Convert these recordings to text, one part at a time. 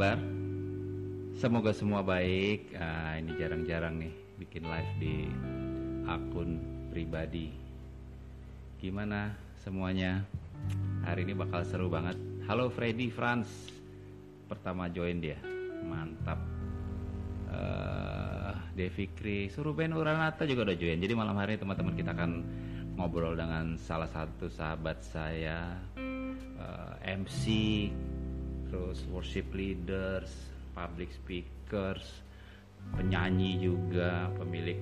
kabar? Semoga semua baik. Ah, ini jarang-jarang nih bikin live di akun pribadi. Gimana semuanya? Hari ini bakal seru banget. Halo Freddy Franz, pertama join dia, mantap. Uh, Devi Kri, suruh Ben Uranata juga udah join. Jadi malam hari teman-teman kita akan ngobrol dengan salah satu sahabat saya, eh, MC, terus worship leaders, public speakers, penyanyi juga, pemilik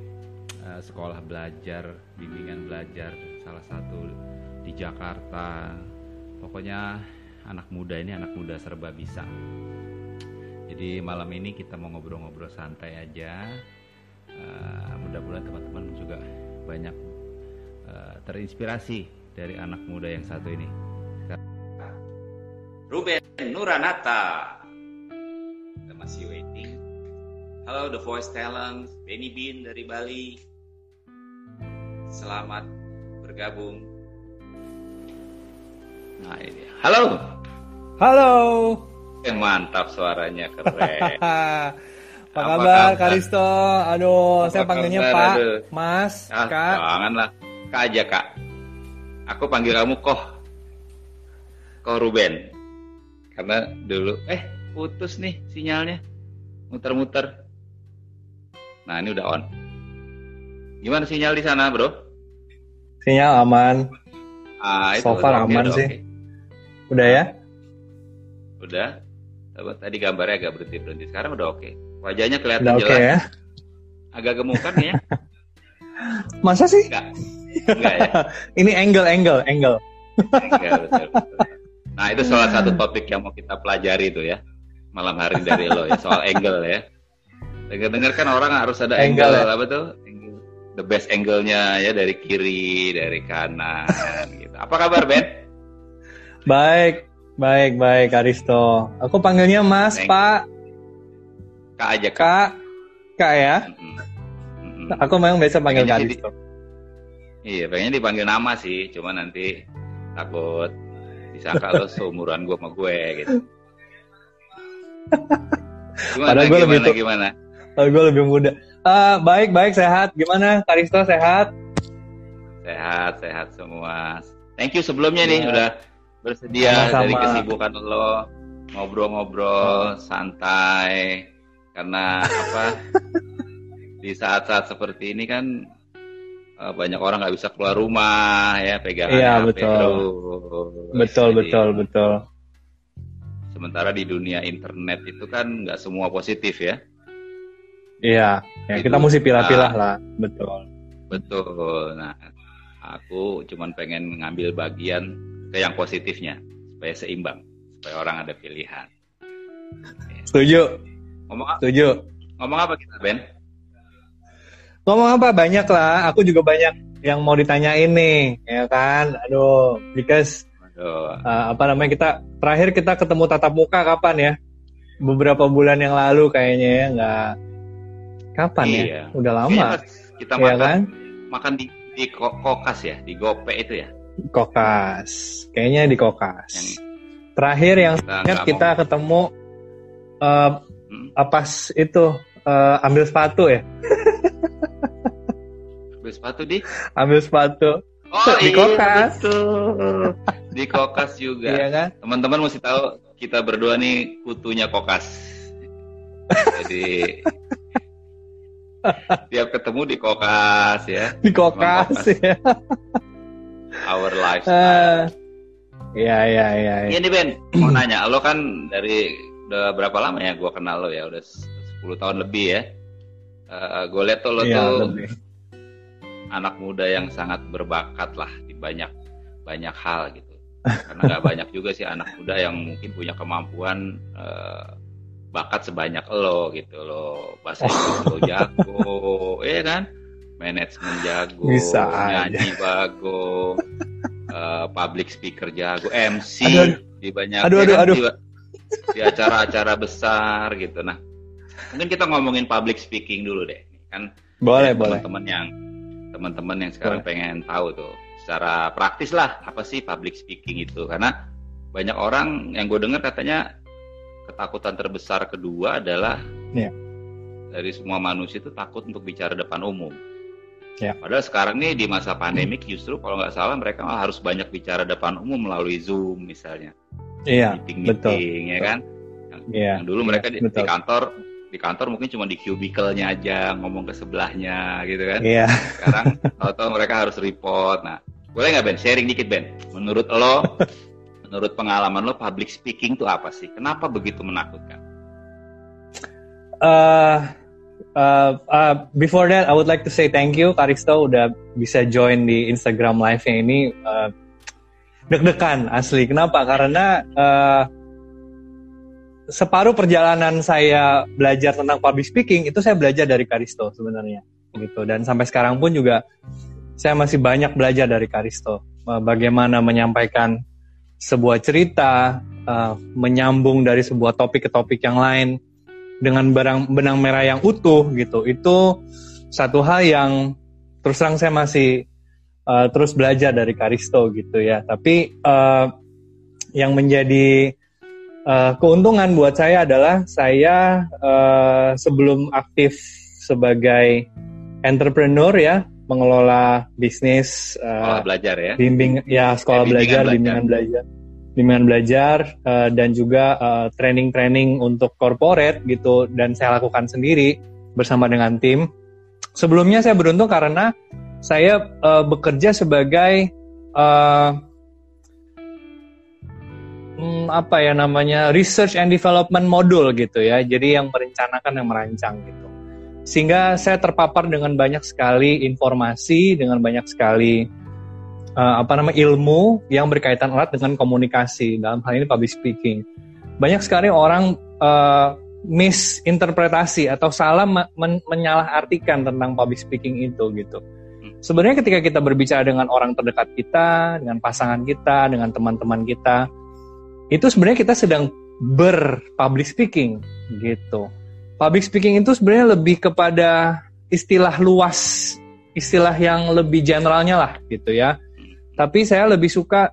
uh, sekolah belajar, bimbingan belajar salah satu di Jakarta. Pokoknya anak muda ini anak muda serba bisa. Jadi malam ini kita mau ngobrol-ngobrol santai aja. Uh, mudah-mudahan teman-teman juga banyak uh, terinspirasi dari anak muda yang satu ini. Ruben Nuranata. Kita masih waiting. Halo The Voice Talent, Benny Bean dari Bali. Selamat bergabung. Nah ini. Halo. Halo. Eh, mantap suaranya keren. Apa, Apa kabar Karisto? Aduh, Apa saya panggilnya Pak, aduh. Mas, ah, Kak. Jangan lah. Kak aja, Kak. Aku panggil kamu Koh. Koh Ruben karena dulu eh putus nih sinyalnya. Muter-muter. Nah ini udah on. Gimana sinyal di sana bro? Sinyal aman. Ah, itu so far okay, aman udah sih. okay. udah ya? Udah. Tadi gambarnya agak berhenti berhenti. Sekarang udah oke. Okay. wajahnya kelihatan udah jelas. okay, ya? agak gemukan ya? Masa sih? Enggak. Enggak ya? Ini angle angle angle. Enggak betul, betul. Nah itu salah satu topik yang mau kita pelajari itu ya malam hari dari lo ya soal angle ya. Dengar-dengar kan orang harus ada angle, angle ya? apa tuh? The best angle-nya ya dari kiri, dari kanan gitu. Apa kabar Ben? Baik, baik, baik Aristo. Aku panggilnya Mas, Thank Pak. Kak aja Kak. Kak, Kak ya. Mm -hmm. Aku memang biasa panggil Kak Aristo. Di, iya, pengennya dipanggil nama sih, cuma nanti takut disangka lo seumuran gue sama gue gitu. Gimana Padahal gue lebih gimana Padahal gue lebih muda. Uh, baik baik sehat. Gimana Karisto sehat? Sehat sehat semua. Thank you sebelumnya ya. nih iya. udah bersedia Sama-sama. dari kesibukan lo ngobrol-ngobrol santai. Karena apa? Di saat-saat seperti ini kan banyak orang nggak bisa keluar rumah ya pegangan iya, HP betul. terus. Betul Jadi, betul betul. Sementara di dunia internet itu kan nggak semua positif ya. Iya, ya itu, kita mesti pilah-pilah nah, lah, betul. Betul. Nah, aku cuman pengen ngambil bagian ke yang positifnya supaya seimbang, supaya orang ada pilihan. Setuju. Ngomong? Setuju. Ngomong apa kita, Ben? Ngomong apa? Banyak lah. Aku juga banyak yang mau ditanyain nih, ya kan? Aduh, because Uh, apa namanya kita terakhir kita ketemu tatap muka kapan ya? Beberapa bulan yang lalu kayaknya ya nggak kapan ya? iya. ya? Udah lama. Iya, kita ya makan kan? makan di di kokas ya, di gope itu ya. Kokas, kayaknya di kokas. Yang terakhir yang kita, ingat kita mau... ketemu uh, hmm? apa itu uh, ambil sepatu ya? ambil sepatu di. Ambil sepatu. Oh di iya, kokas. betul. di kokas juga. Iya kan? teman-teman mesti tahu kita berdua nih kutunya kokas. Jadi tiap ketemu di kokas ya. Di kokas, kokas. ya. Our life uh, ya ya ya ini iya Ben. Mau nanya lo kan dari udah berapa lama ya gue kenal lo ya? Udah 10 tahun lebih ya. Uh, gue lihat tuh lo ya, tuh lebih. anak muda yang sangat berbakat lah di banyak banyak hal gitu. Karena nggak banyak juga sih anak muda yang mungkin punya kemampuan uh, bakat sebanyak lo gitu lo. Bahasa Inggris lo jago ya kan? Manajemen jago Bisa nyanyi bago uh, public speaker jago MC aduh, di banyak aduh, aduh, aduh. di acara-acara besar gitu. Nah mungkin kita ngomongin public speaking dulu deh kan boleh boleh teman-teman yang teman-teman yang sekarang pengen tahu tuh secara praktis lah apa sih public speaking itu karena banyak orang yang gue dengar katanya ketakutan terbesar kedua adalah yeah. dari semua manusia itu takut untuk bicara depan umum. Yeah. Padahal sekarang nih di masa pandemik justru kalau nggak salah mereka harus banyak bicara depan umum melalui Zoom misalnya. Iya, meeting meeting ya kan. Yang, yeah. yang dulu mereka di, di kantor di kantor mungkin cuma di cubicle-nya aja ngomong ke sebelahnya gitu kan. Iya. Sekarang tahu mereka harus report. Nah, boleh nggak Ben sharing dikit Ben? Menurut lo menurut pengalaman lo public speaking itu apa sih? Kenapa begitu menakutkan? Uh, uh, uh, before that, I would like to say thank you, Karisto udah bisa join di Instagram live-nya ini. Uh, deg-degan asli. Kenapa? Karena uh, separuh perjalanan saya belajar tentang public speaking itu saya belajar dari Karisto sebenarnya, gitu. Dan sampai sekarang pun juga saya masih banyak belajar dari Karisto. Bagaimana menyampaikan sebuah cerita uh, menyambung dari sebuah topik ke topik yang lain dengan barang benang merah yang utuh gitu itu satu hal yang terus terang saya masih uh, terus belajar dari Karisto gitu ya tapi uh, yang menjadi uh, keuntungan buat saya adalah saya uh, sebelum aktif sebagai entrepreneur ya mengelola bisnis uh, belajar ya? bimbing ya sekolah ya, belajar bimbingan belajar. bimbingan belajar uh, dan juga uh, training-training untuk corporate gitu dan saya lakukan sendiri bersama dengan tim. Sebelumnya saya beruntung karena saya uh, bekerja sebagai uh, hmm, apa ya namanya research and development module gitu ya jadi yang merencanakan yang merancang gitu sehingga saya terpapar dengan banyak sekali informasi, dengan banyak sekali uh, apa namanya ilmu yang berkaitan erat dengan komunikasi dalam hal ini public speaking. Banyak sekali orang uh, misinterpretasi atau salah men menyalahartikan tentang public speaking itu gitu. Sebenarnya ketika kita berbicara dengan orang terdekat kita, dengan pasangan kita, dengan teman-teman kita, itu sebenarnya kita sedang berpublic speaking gitu public speaking itu sebenarnya lebih kepada istilah luas, istilah yang lebih generalnya lah gitu ya. Tapi saya lebih suka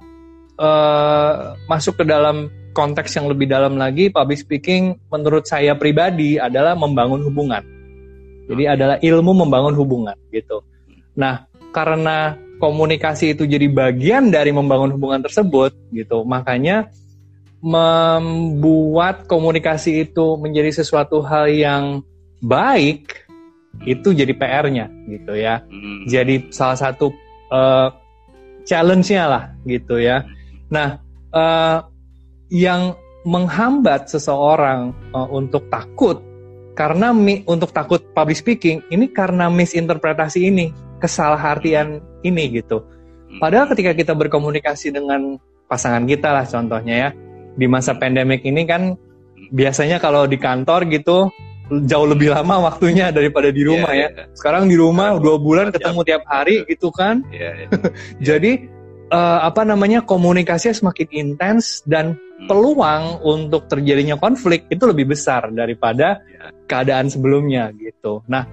uh, masuk ke dalam konteks yang lebih dalam lagi. Public speaking menurut saya pribadi adalah membangun hubungan. Jadi adalah ilmu membangun hubungan gitu. Nah, karena komunikasi itu jadi bagian dari membangun hubungan tersebut gitu, makanya membuat komunikasi itu menjadi sesuatu hal yang baik itu jadi PR-nya gitu ya. Hmm. Jadi salah satu uh, challenge-nya lah gitu ya. Nah, uh, yang menghambat seseorang uh, untuk takut karena mi, untuk takut public speaking ini karena misinterpretasi ini, kesalahartian ini gitu. Hmm. Padahal ketika kita berkomunikasi dengan pasangan kita lah contohnya ya, di masa pandemik ini kan biasanya kalau di kantor gitu jauh lebih lama waktunya daripada di rumah yeah, ya. Yeah. Sekarang di rumah dua bulan ketemu tiap hari gitu kan. Yeah, yeah. Jadi uh, apa namanya komunikasinya semakin intens dan hmm. peluang untuk terjadinya konflik itu lebih besar daripada yeah. keadaan sebelumnya gitu. Nah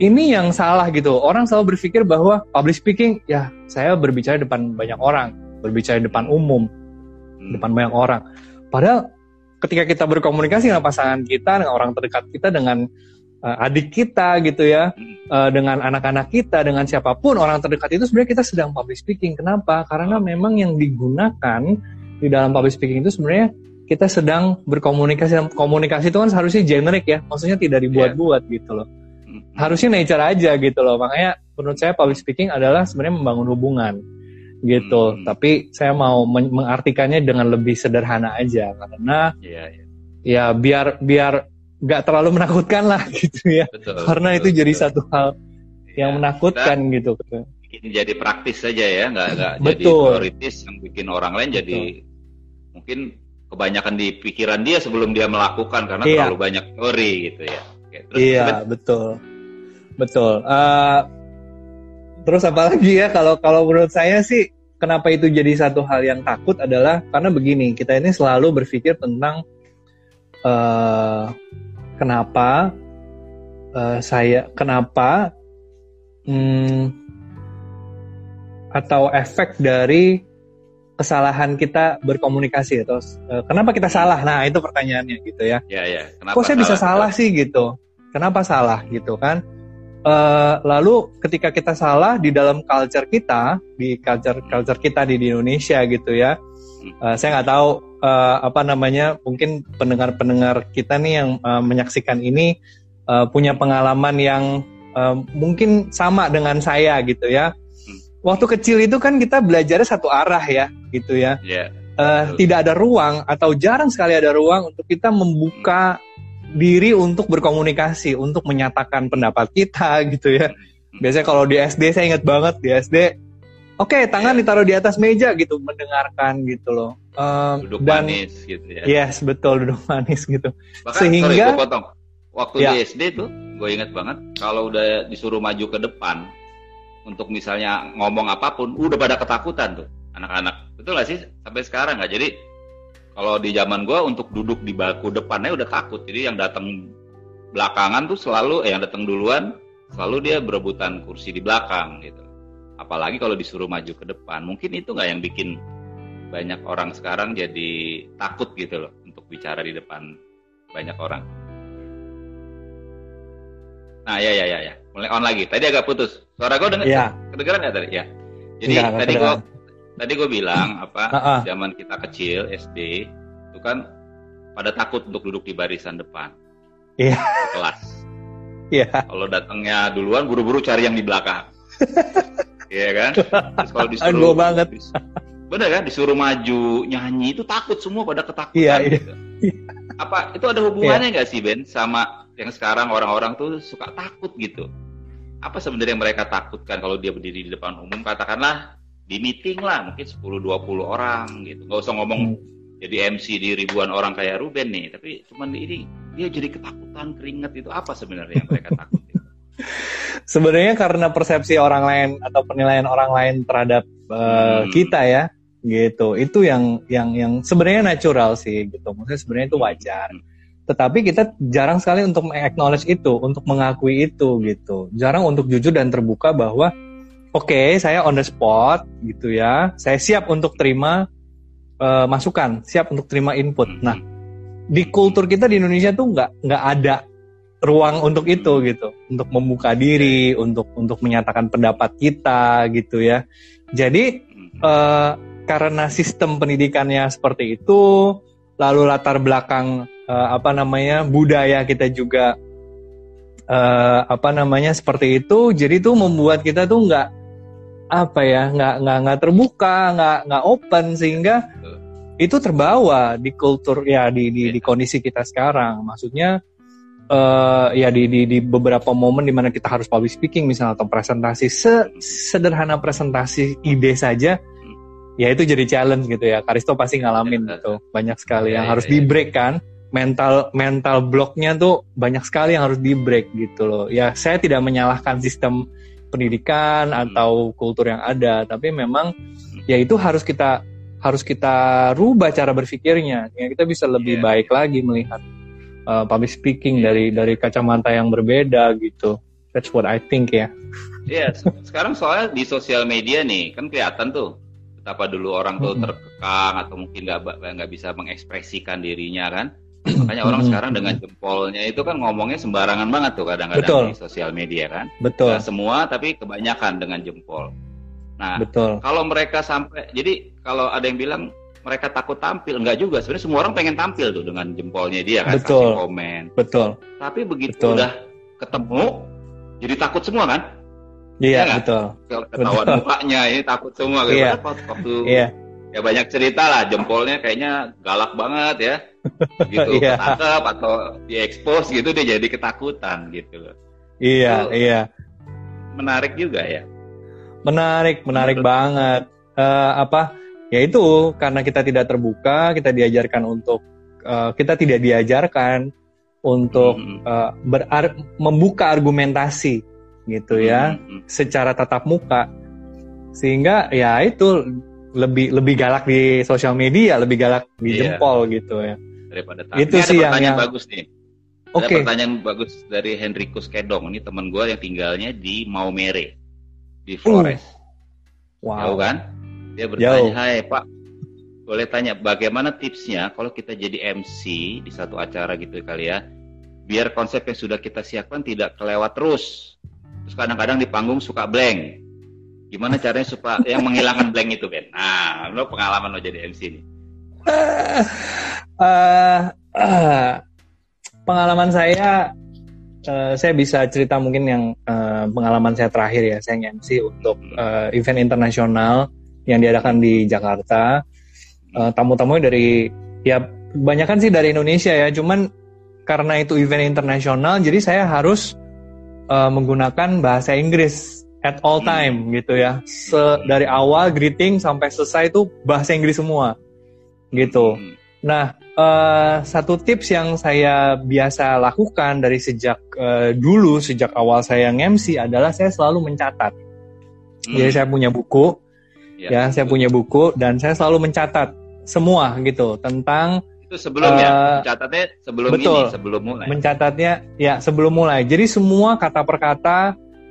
ini yang salah gitu. Orang selalu berpikir bahwa public speaking ya saya berbicara depan banyak orang, berbicara depan umum hmm. depan banyak orang. Padahal ketika kita berkomunikasi dengan pasangan kita, dengan orang terdekat kita, dengan uh, adik kita gitu ya, uh, dengan anak-anak kita, dengan siapa pun orang terdekat itu sebenarnya kita sedang public speaking. Kenapa? Karena memang yang digunakan di dalam public speaking itu sebenarnya kita sedang berkomunikasi. Komunikasi itu kan seharusnya generik ya, maksudnya tidak dibuat-buat yeah. gitu loh. Hmm. Harusnya nature aja gitu loh. Makanya menurut saya public speaking adalah sebenarnya membangun hubungan gitu. Hmm. Tapi saya mau men mengartikannya dengan lebih sederhana aja karena yeah, yeah. ya biar biar nggak terlalu menakutkan lah gitu ya. Betul, karena betul, itu betul. jadi satu hal yang ya, menakutkan gitu. Bikin jadi praktis saja ya, nggak nggak jadi teoritis yang bikin orang lain betul. jadi mungkin kebanyakan di pikiran dia sebelum dia melakukan karena iya. terlalu banyak teori gitu ya. terus, iya betul betul. Uh, Terus apa lagi ya kalau kalau menurut saya sih kenapa itu jadi satu hal yang takut adalah karena begini kita ini selalu berpikir tentang uh, kenapa uh, saya kenapa um, atau efek dari kesalahan kita berkomunikasi atau uh, kenapa kita salah? Nah itu pertanyaannya gitu ya. Ya ya. Kenapa Kok saya salah? bisa salah sih gitu? Kenapa salah gitu kan? Uh, lalu ketika kita salah di dalam culture kita, di culture culture kita di, di Indonesia gitu ya, uh, saya nggak tahu uh, apa namanya, mungkin pendengar-pendengar kita nih yang uh, menyaksikan ini uh, punya pengalaman yang uh, mungkin sama dengan saya gitu ya. Waktu kecil itu kan kita belajarnya satu arah ya, gitu ya. Yeah. Iya, uh, tidak ada ruang atau jarang sekali ada ruang untuk kita membuka diri untuk berkomunikasi, untuk menyatakan pendapat kita gitu ya. Biasanya kalau di SD saya ingat banget di SD, oke okay, tangan yeah. ditaruh di atas meja gitu, mendengarkan gitu loh. Um, duduk dan, manis gitu ya. Yes betul duduk manis gitu. Bahkan, Sehingga sorry, potong. waktu ya. di SD tuh, gue ingat banget kalau udah disuruh maju ke depan untuk misalnya ngomong apa pun, udah pada ketakutan tuh anak-anak. Betul gak sih sampai sekarang nggak? Jadi kalau di zaman gue untuk duduk di bangku depannya udah takut. Jadi yang datang belakangan tuh selalu eh, yang datang duluan selalu dia berebutan kursi di belakang gitu. Apalagi kalau disuruh maju ke depan. Mungkin itu nggak yang bikin banyak orang sekarang jadi takut gitu loh untuk bicara di depan banyak orang. Nah ya ya ya ya mulai on lagi. Tadi agak putus. Suara gue dengar ya. kedengeran nggak tadi? Ya. Jadi Enggak, tadi gue tadi gue bilang apa uh -uh. zaman kita kecil SD itu kan pada takut untuk duduk di barisan depan yeah. kelas iya yeah. kalau datangnya duluan buru-buru cari yang di belakang Iya kan terus kalau disuruh banget bener kan disuruh maju nyanyi itu takut semua pada ketakutan yeah, yeah. gitu apa itu ada hubungannya iya. nggak yeah. sih Ben sama yang sekarang orang-orang tuh suka takut gitu apa sebenarnya yang mereka takutkan kalau dia berdiri di depan umum katakanlah di meeting lah mungkin 10-20 orang gitu nggak usah ngomong hmm. jadi MC di ribuan orang kayak Ruben nih tapi cuman ini dia jadi ketakutan keringet itu apa sebenarnya yang mereka takut sebenarnya karena persepsi orang lain atau penilaian orang lain terhadap uh, hmm. kita ya gitu itu yang yang yang sebenarnya natural sih gitu maksudnya sebenarnya itu wajar hmm. tetapi kita jarang sekali untuk acknowledge itu untuk mengakui itu gitu jarang untuk jujur dan terbuka bahwa oke okay, saya on the spot gitu ya. Saya siap untuk terima uh, masukan siap untuk terima input. Hmm. nah di kultur kita di Indonesia tuh nggak nggak ada ruang untuk itu gitu. Untuk membuka diri untuk untuk menyatakan pendapat kita gitu ya. Jadi uh, karena sistem pendidikannya seperti itu lalu latar belakang uh, apa namanya budaya kita juga uh, apa namanya seperti itu jadi tuh membuat kita tuh nggak apa ya nggak nggak nggak terbuka nggak nggak open sehingga itu terbawa di kultur ya di di, di kondisi kita sekarang. Maksudnya uh, ya di, di di beberapa momen di mana kita harus public speaking misalnya atau presentasi sederhana presentasi ide saja ya itu jadi challenge gitu ya. Karisto pasti ngalamin gitu. banyak sekali yang iya, harus iya, di break kan. Mental mental blocknya tuh banyak sekali yang harus di break gitu loh. Ya saya tidak menyalahkan sistem pendidikan hmm. atau kultur yang ada. Tapi memang ya itu harus kita harus kita rubah cara berpikirnya. Ya kita bisa lebih yeah. baik lagi melihat uh, public speaking yeah. dari dari kacamata yang berbeda gitu. That's what I think ya. Yeah, sekarang soalnya di sosial media nih kan kelihatan tuh betapa dulu orang tuh terkekang atau mungkin nggak nggak bisa mengekspresikan dirinya kan Makanya orang sekarang dengan jempolnya itu kan ngomongnya sembarangan banget tuh kadang-kadang di sosial media kan. Betul. Gak semua tapi kebanyakan dengan jempol. Nah, Betul. kalau mereka sampai jadi kalau ada yang bilang mereka takut tampil, enggak juga. Sebenarnya semua orang pengen tampil tuh dengan jempolnya dia kan, Betul. kasih komen. Betul. Tapi begitu Betul. udah ketemu, jadi takut semua kan? Iya, ya betul. Kalau ketahuan betul. mukanya ini takut semua. Iya. Waktu iya. ya banyak cerita lah, jempolnya kayaknya galak banget ya gitu yeah. ketangkep atau diekspos gitu dia jadi ketakutan gitu loh. Iya, itu iya. Menarik juga ya. Menarik, menarik Menurut. banget. Uh, apa? Ya itu karena kita tidak terbuka, kita diajarkan untuk uh, kita tidak diajarkan untuk hmm. uh, berar membuka argumentasi gitu ya, hmm. secara tatap muka. Sehingga ya itu lebih lebih galak di sosial media, lebih galak di yeah. jempol gitu ya daripada tahu. Itu sih ada pertanyaan yang... bagus nih. Ada okay. pertanyaan bagus dari Henrikus Kedong. Ini teman gue yang tinggalnya di Maumere, di Flores. Uh. Wow. Jauh kan? Dia bertanya, Jauh. Hai Pak, boleh tanya bagaimana tipsnya kalau kita jadi MC di satu acara gitu kali ya, biar konsep yang sudah kita siapkan tidak kelewat terus. Terus kadang-kadang di panggung suka blank. Gimana caranya supaya yang menghilangkan blank itu Ben? Nah, lo pengalaman lo jadi MC nih. Uh, uh, pengalaman saya Uh, saya bisa cerita mungkin yang uh, pengalaman saya terakhir ya. Saya MC untuk uh, event internasional yang diadakan di Jakarta. Uh, tamu-tamunya dari ya kebanyakan sih dari Indonesia ya. Cuman karena itu event internasional jadi saya harus uh, menggunakan bahasa Inggris at all hmm. time gitu ya. Se dari awal greeting sampai selesai itu bahasa Inggris semua gitu. Hmm. nah uh, satu tips yang saya biasa lakukan dari sejak uh, dulu sejak awal saya ngemsi adalah saya selalu mencatat. Hmm. jadi saya punya buku ya, ya saya punya buku dan saya selalu mencatat semua gitu tentang itu sebelumnya uh, mencatatnya sebelum betul, ini sebelum mulai. Mencatatnya ya sebelum mulai. Jadi semua kata per kata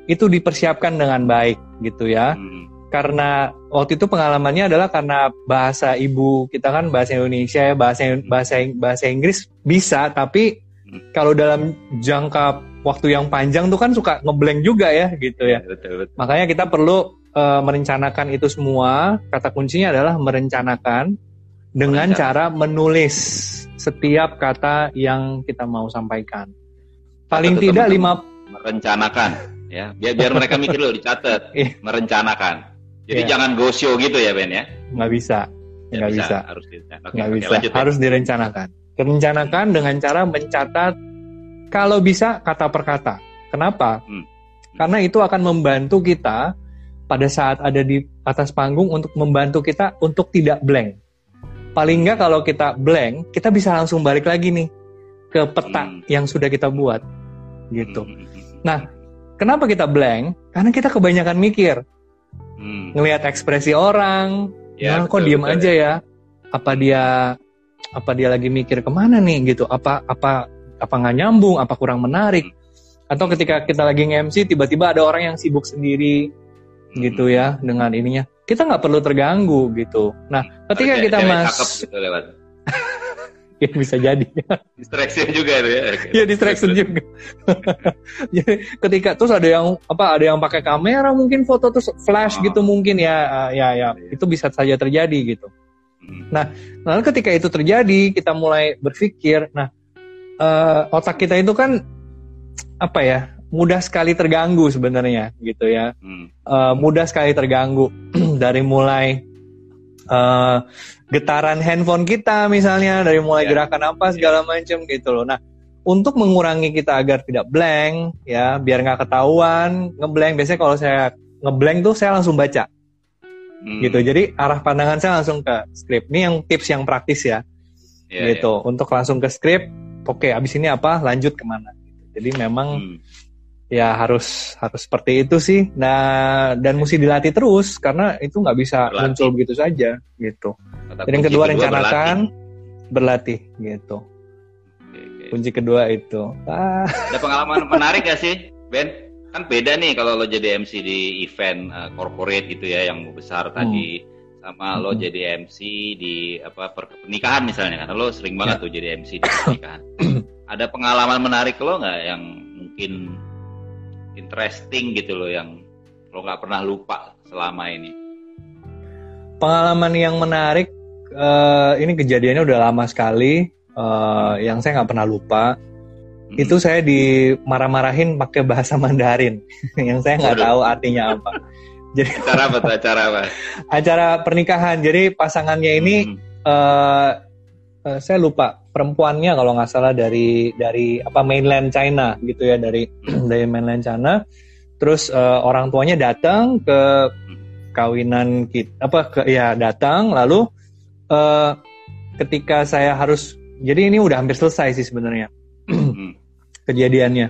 itu dipersiapkan dengan baik gitu ya. Hmm. Karena waktu itu pengalamannya adalah karena bahasa ibu kita kan bahasa Indonesia ya bahasa bahasa bahasa Inggris bisa tapi hmm. kalau dalam jangka waktu yang panjang tuh kan suka ngeblank juga ya gitu ya betul, betul. makanya kita perlu uh, merencanakan itu semua kata kuncinya adalah merencanakan dengan cara menulis setiap kata yang kita mau sampaikan. Paling tidak lima merencanakan ya biar biar mereka mikir loh dicatat iya. merencanakan. Jadi yeah. jangan go show gitu ya Ben ya. Nggak bisa. Ya, nggak bisa. bisa. Harus direncanakan. Nggak bisa. Lanjut, Harus direncanakan. Direncanakan dengan cara mencatat kalau bisa kata per kata. Kenapa? Hmm. Karena itu akan membantu kita pada saat ada di atas panggung untuk membantu kita untuk tidak blank paling nggak kalau kita blank kita bisa langsung balik lagi nih ke peta hmm. yang sudah kita buat gitu hmm. nah kenapa kita blank karena kita kebanyakan mikir hmm. ngelihat ekspresi orang. Ya, nah, kok diem betul, aja ya. apa dia apa dia lagi mikir ke mana nih gitu? Apa apa apa nggak nyambung? Apa kurang menarik? Hmm. atau ketika kita lagi nge-MC tiba-tiba ada orang yang sibuk sendiri gitu ya dengan ininya. Kita nggak perlu terganggu gitu. Nah ketika kita mas gitu lewat. ya bisa jadi distraction juga itu ya ya distraction juga jadi ketika terus ada yang apa ada yang pakai kamera mungkin foto terus flash oh. gitu mungkin ya ya ya iya. itu bisa saja terjadi gitu hmm. nah lalu ketika itu terjadi kita mulai berpikir nah uh, otak kita itu kan apa ya mudah sekali terganggu sebenarnya gitu ya hmm. uh, mudah sekali terganggu dari mulai uh, getaran handphone kita misalnya dari mulai yeah. gerakan apa segala macam gitu loh nah untuk mengurangi kita agar tidak blank ya biar nggak ketahuan ngeblank biasanya kalau saya ngeblank tuh saya langsung baca hmm. gitu jadi arah pandangan saya langsung ke skrip ini yang tips yang praktis ya yeah, gitu yeah. untuk langsung ke skrip oke okay, abis ini apa lanjut ke mana jadi memang hmm ya harus harus seperti itu sih. Nah dan mesti dilatih terus karena itu nggak bisa muncul begitu saja gitu. Dan yang kedua, rencanakan berlatih, berlatih gitu. Oke, oke. Kunci kedua itu. Ah. Ada pengalaman menarik gak sih Ben? Kan beda nih kalau lo jadi MC di event uh, corporate gitu ya yang besar hmm. tadi sama lo hmm. jadi MC di apa pernikahan misalnya kan lo sering banget ya. tuh jadi MC di pernikahan. Ada pengalaman menarik lo nggak yang mungkin interesting gitu loh yang lo nggak pernah lupa selama ini? Pengalaman yang menarik uh, ini kejadiannya udah lama sekali uh, yang saya nggak pernah lupa. Hmm. Itu saya dimarah-marahin pakai bahasa Mandarin yang saya nggak tahu artinya apa. Jadi acara apa tuh acara apa? acara pernikahan. Jadi pasangannya ini hmm. uh, uh, saya lupa perempuannya kalau nggak salah dari dari apa mainland China gitu ya dari dari mainland China terus uh, orang tuanya datang ke kawinan kita apa ke ya datang lalu uh, ketika saya harus jadi ini udah hampir selesai sih sebenarnya hmm. kejadiannya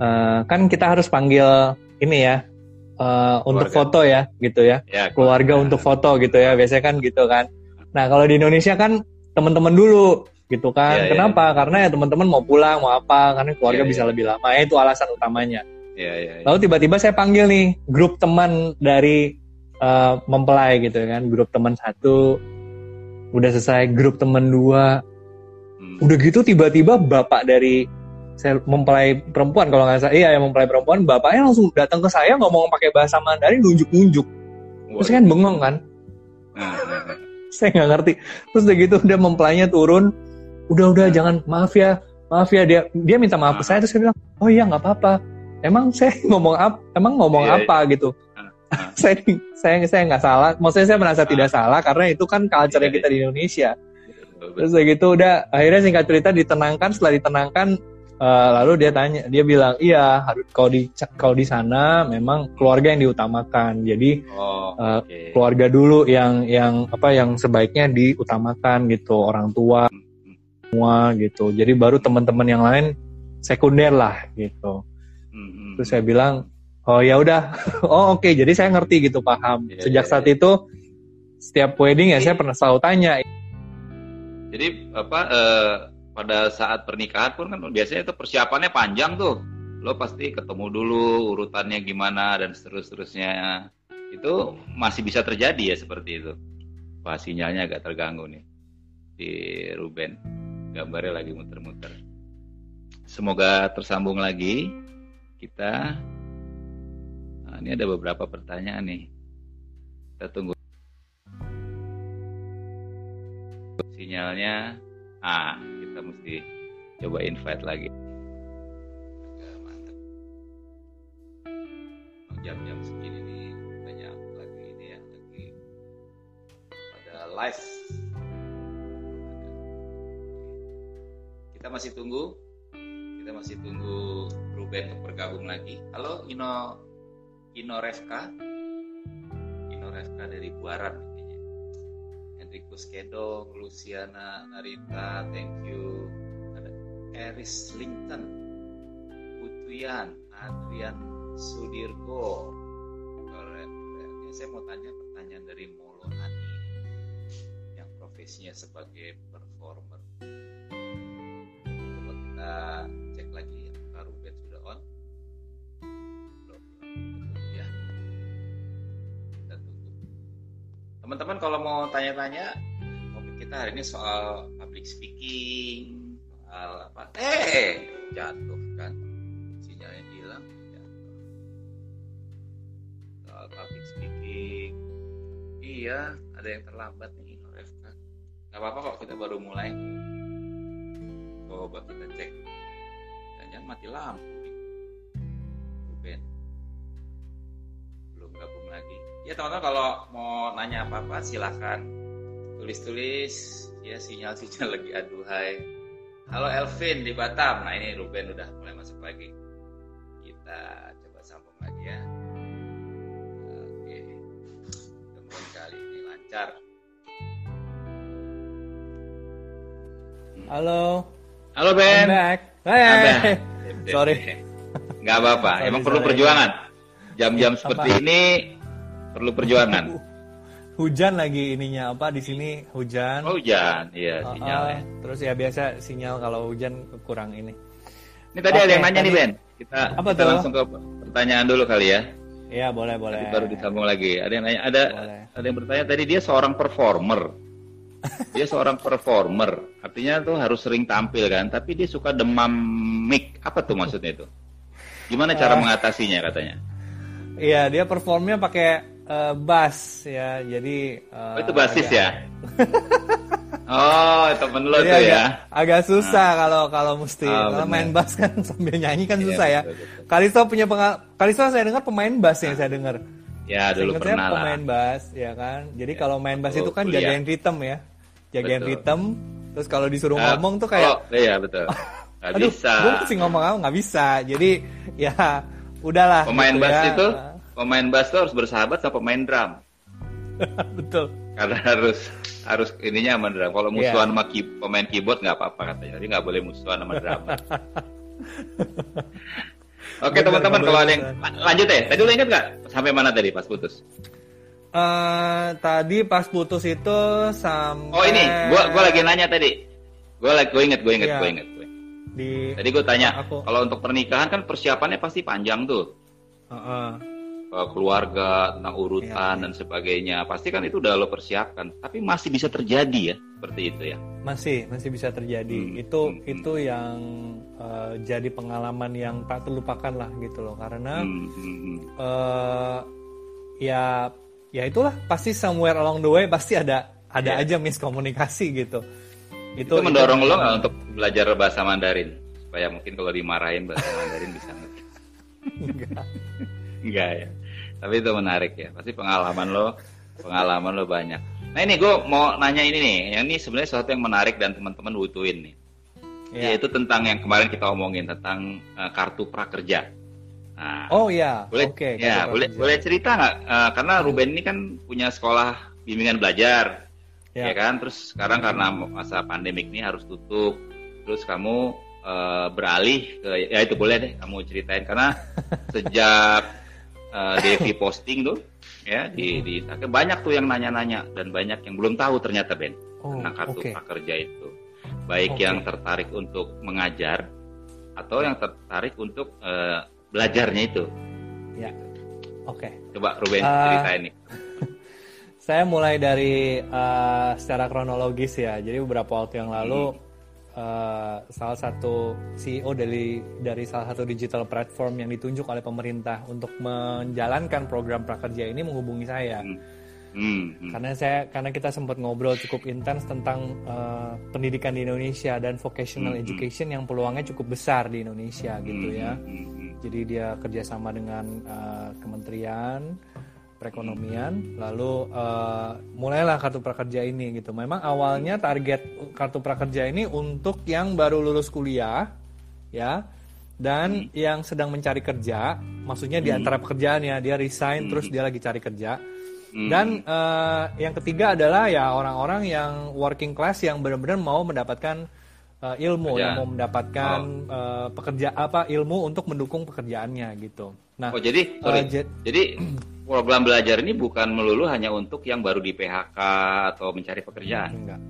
uh, kan kita harus panggil ini ya uh, untuk foto ya gitu ya, ya keluarga untuk foto gitu ya biasanya kan gitu kan nah kalau di Indonesia kan teman-teman dulu gitu kan. Yeah, iya. Kenapa? Yeah. Karena ya teman-teman mau pulang, mau apa, karena keluarga yeah, bisa yeah. lebih lama. Ya itu alasan utamanya. Yeah, yeah, yeah. Lalu tiba-tiba saya panggil nih grup teman dari uh, mempelai gitu kan, grup teman satu. Udah selesai grup temen dua. Hmm. udah gitu tiba-tiba bapak dari saya mempelai perempuan kalau nggak salah. Iya yang mempelai perempuan bapaknya langsung datang ke saya ngomong pakai bahasa Mandarin nunjuk-nunjuk. Terus kan bengong kan? Hmm. saya nggak ngerti. Terus udah gitu udah mempelainya turun. Udah udah jangan maaf ya maaf ya. Dia dia minta maaf ke saya terus saya bilang oh iya nggak apa-apa. Emang saya ngomong apa emang ngomong yeah, apa? yeah. gitu saya saya saya nggak salah. Maksudnya saya merasa tidak salah karena itu kan culture yeah, kita di Indonesia. Terus kayak gitu udah akhirnya singkat cerita ditenangkan. Setelah ditenangkan uh, lalu dia tanya dia bilang iya harus kalau di kalau di sana memang keluarga yang diutamakan. Jadi oh, uh, keluarga dulu yang yang apa yang sebaiknya diutamakan gitu orang tua hmm, hmm. semua gitu. Jadi baru teman-teman yang lain sekunder lah gitu. Hmm, terus saya bilang oh ya udah oh oke okay. jadi saya ngerti gitu paham yeah, sejak yeah, saat yeah. itu setiap wedding ya saya pernah selalu tanya jadi apa uh, pada saat pernikahan pun kan biasanya itu persiapannya panjang tuh. Lo pasti ketemu dulu urutannya gimana dan seterus-terusnya. Itu masih bisa terjadi ya seperti itu. Wah sinyalnya agak terganggu nih di Ruben. Gambarnya lagi muter-muter. Semoga tersambung lagi kita. Ini ada beberapa pertanyaan nih. Kita tunggu. Sinyalnya ah kita mesti coba invite lagi. Mantap. Jam-jam segini nih banyak lagi ini ya lagi pada live. Kita masih tunggu. Kita masih tunggu Ruben untuk bergabung lagi. Halo Ino Ino Refka Ino Refka dari Buaran Enrico Skedong, Luciana Narita, thank you. Ada Eris Linton, Putuyan, Adrian Sudirgo. Keren, keren. Ini saya mau tanya pertanyaan dari Molo Ani yang profesinya sebagai performer. Coba kita teman-teman kalau mau tanya-tanya topik kita hari ini soal public speaking soal apa? Eh jatuh kan. Sinyalnya hilang jatuh. Soal public speaking. Iya ada yang terlambat nih Refka nggak apa-apa kok kita baru mulai. Coba kita cek. Jangan mati lampu Ruben. Belum gabung lagi ya teman-teman kalau mau nanya apa-apa silahkan. Tulis-tulis. Ya sinyal-sinyal lagi aduhai halo Elvin di Batam. Nah ini Ruben udah mulai masuk lagi. Kita coba sambung lagi ya. Oke. Teman kali ini lancar. Halo. Halo Ben. I'm back. Hey. sorry. Nggak apa-apa. Emang perlu perjuangan? Jam-jam seperti ini perlu perjuangan. Hujan lagi ininya apa di sini hujan. Oh hujan, iya sinyalnya. Uh, terus ya biasa sinyal kalau hujan kurang ini. Ini tadi okay, ada yang nanya tadi, nih Ben. Kita, apa kita tuh? langsung ke pertanyaan dulu kali ya. Iya boleh boleh. Tadi baru disambung lagi. Ada yang nanya, ada boleh. ada yang bertanya tadi dia seorang performer. dia seorang performer, artinya tuh harus sering tampil kan. Tapi dia suka demam mic. Apa tuh maksudnya itu? Gimana cara uh, mengatasinya katanya? Iya dia performnya pakai uh, bass ya jadi uh, oh, itu basis agak... ya oh temen lo tuh agak, ya agak susah nah. kalau kalau mesti oh, kalau main bass kan sambil nyanyi kan iya, susah ya Kalisto punya pengal Kalisto saya dengar pemain bass yang saya dengar ya dulu Seingat pernah pemain bass ya kan jadi ya, kalau main bass itu kan kuliah. jagain ritme ya jagain betul. ritme terus kalau disuruh uh, ngomong tuh kayak oh, iya betul Gak Aduh, bisa. gue mesti ngomong apa nggak bisa. Jadi ya udahlah. Pemain gitu bass ya. itu pemain bass tuh harus bersahabat sama pemain drum. Betul. Karena harus harus ininya sama drum. Kalau musuhan yeah. sama key, pemain keyboard nggak apa-apa katanya. Jadi nggak boleh musuhan sama drum. Oke teman-teman kalau ada yang lanjut ya. Tadi lu inget nggak sampai mana tadi pas putus? Uh, tadi pas putus itu sampai. Oh ini, gua gua lagi nanya tadi. Gua lagi, gua inget, gua inget, yeah. gua inget. Di... Tadi gue tanya, aku... kalau untuk pernikahan kan persiapannya pasti panjang tuh. Uh -uh uh, keluarga, tentang urutan ya, dan sebagainya. Pasti kan itu udah lo persiapkan. Tapi masih bisa terjadi ya seperti itu ya. Masih, masih bisa terjadi. Hmm. Itu hmm. itu yang uh, jadi pengalaman yang tak terlupakan lah gitu loh. Karena hmm. Hmm. Uh, ya ya itulah pasti somewhere along the way pasti ada ada yeah. aja miskomunikasi gitu. Itu, itu mendorong itu, lo nggak untuk belajar bahasa Mandarin supaya mungkin kalau dimarahin bahasa Mandarin bisa ngerti. Enggak. Enggak ya. Tapi itu menarik ya. Pasti pengalaman lo, pengalaman lo banyak. Nah ini gue mau nanya ini nih. Yang ini sebenarnya sesuatu yang menarik dan teman-teman butuhin nih. Ya. Yaitu tentang yang kemarin kita omongin tentang uh, kartu prakerja. Nah, oh ya, boleh, okay, ya boleh boleh cerita nggak? Uh, karena Ruben ini kan punya sekolah bimbingan belajar, ya, ya kan. Terus sekarang karena masa pandemik ini harus tutup, terus kamu uh, beralih ke ya itu boleh deh kamu ceritain karena sejak uh, Devi posting tuh ya di di banyak tuh yang nanya-nanya dan banyak yang belum tahu ternyata Ben oh, tentang kartu okay. prakerja itu. Baik okay. yang tertarik untuk mengajar atau yang tertarik untuk uh, belajarnya itu. Ya. Oke. Okay. coba Ruben uh, ceritain nih. saya mulai dari uh, secara kronologis ya. Jadi beberapa waktu yang lalu hmm uh, salah satu CEO dari dari salah satu digital platform yang ditunjuk oleh pemerintah untuk menjalankan program prakerja ini menghubungi saya. Hmm. Hmm, hmm. Karena saya karena kita sempat ngobrol cukup intens tentang uh, pendidikan di Indonesia dan vocational hmm, hmm. education yang peluangnya cukup besar di Indonesia gitu ya. Hmm, hmm, Jadi dia kerjasama dengan uh, kementerian perekonomian lalu uh, mulailah kartu prakerja ini gitu memang awalnya target kartu prakerja ini untuk yang baru lulus kuliah ya dan hmm. yang sedang mencari kerja maksudnya hmm. di antara pekerjaannya dia resign hmm. terus dia lagi cari kerja hmm. dan uh, yang ketiga adalah ya orang-orang yang working class yang benar-benar mau mendapatkan uh, ilmu yang mau mendapatkan oh. uh, pekerja apa ilmu untuk mendukung pekerjaannya gitu nah oh jadi sorry uh, jadi program belajar ini bukan melulu hanya untuk yang baru di PHK atau mencari pekerjaan. Enggak.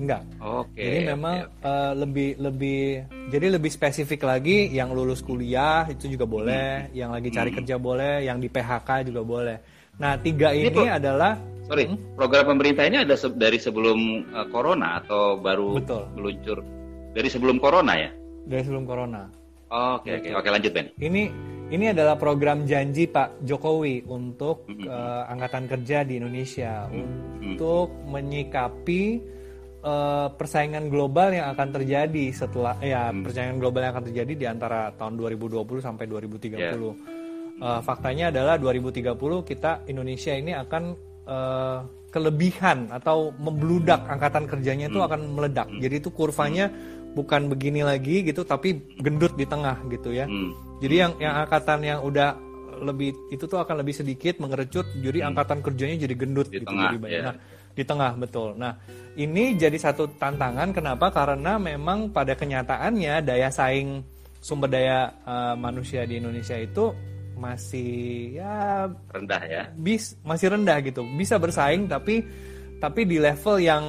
Enggak. Oke. Okay, jadi memang okay. Uh, eh, lebih lebih jadi lebih spesifik lagi yang lulus kuliah itu juga boleh, hmm. yang lagi cari hmm. kerja boleh, yang di PHK juga boleh. Nah, tiga ini, ini adalah Sorry, hmm? program pemerintah ini ada se dari sebelum uh, corona atau baru Betul. meluncur dari sebelum corona ya? Dari sebelum corona. Oke, oke. Oke, lanjut Ben. Ini ini adalah program janji Pak Jokowi untuk mm -hmm. uh, angkatan kerja di Indonesia mm -hmm. untuk menyikapi uh, persaingan global yang akan terjadi setelah ya mm. persaingan global yang akan terjadi di antara tahun 2020 sampai 2030. Yeah. Uh, faktanya adalah 2030 kita Indonesia ini akan uh, kelebihan atau membludak angkatan kerjanya itu mm. akan meledak. Mm. Jadi itu kurvanya mm. bukan begini lagi gitu tapi gendut di tengah gitu ya. Jadi yang yang angkatan yang udah lebih itu tuh akan lebih sedikit mengerucut, jadi hmm. angkatan kerjanya jadi gendut di gitu, tengah, jadi banyak. Yeah. Nah, di tengah betul. Nah, ini jadi satu tantangan kenapa? Karena memang pada kenyataannya daya saing sumber daya uh, manusia di Indonesia itu masih ya rendah ya. Bis masih rendah gitu. Bisa bersaing tapi tapi di level yang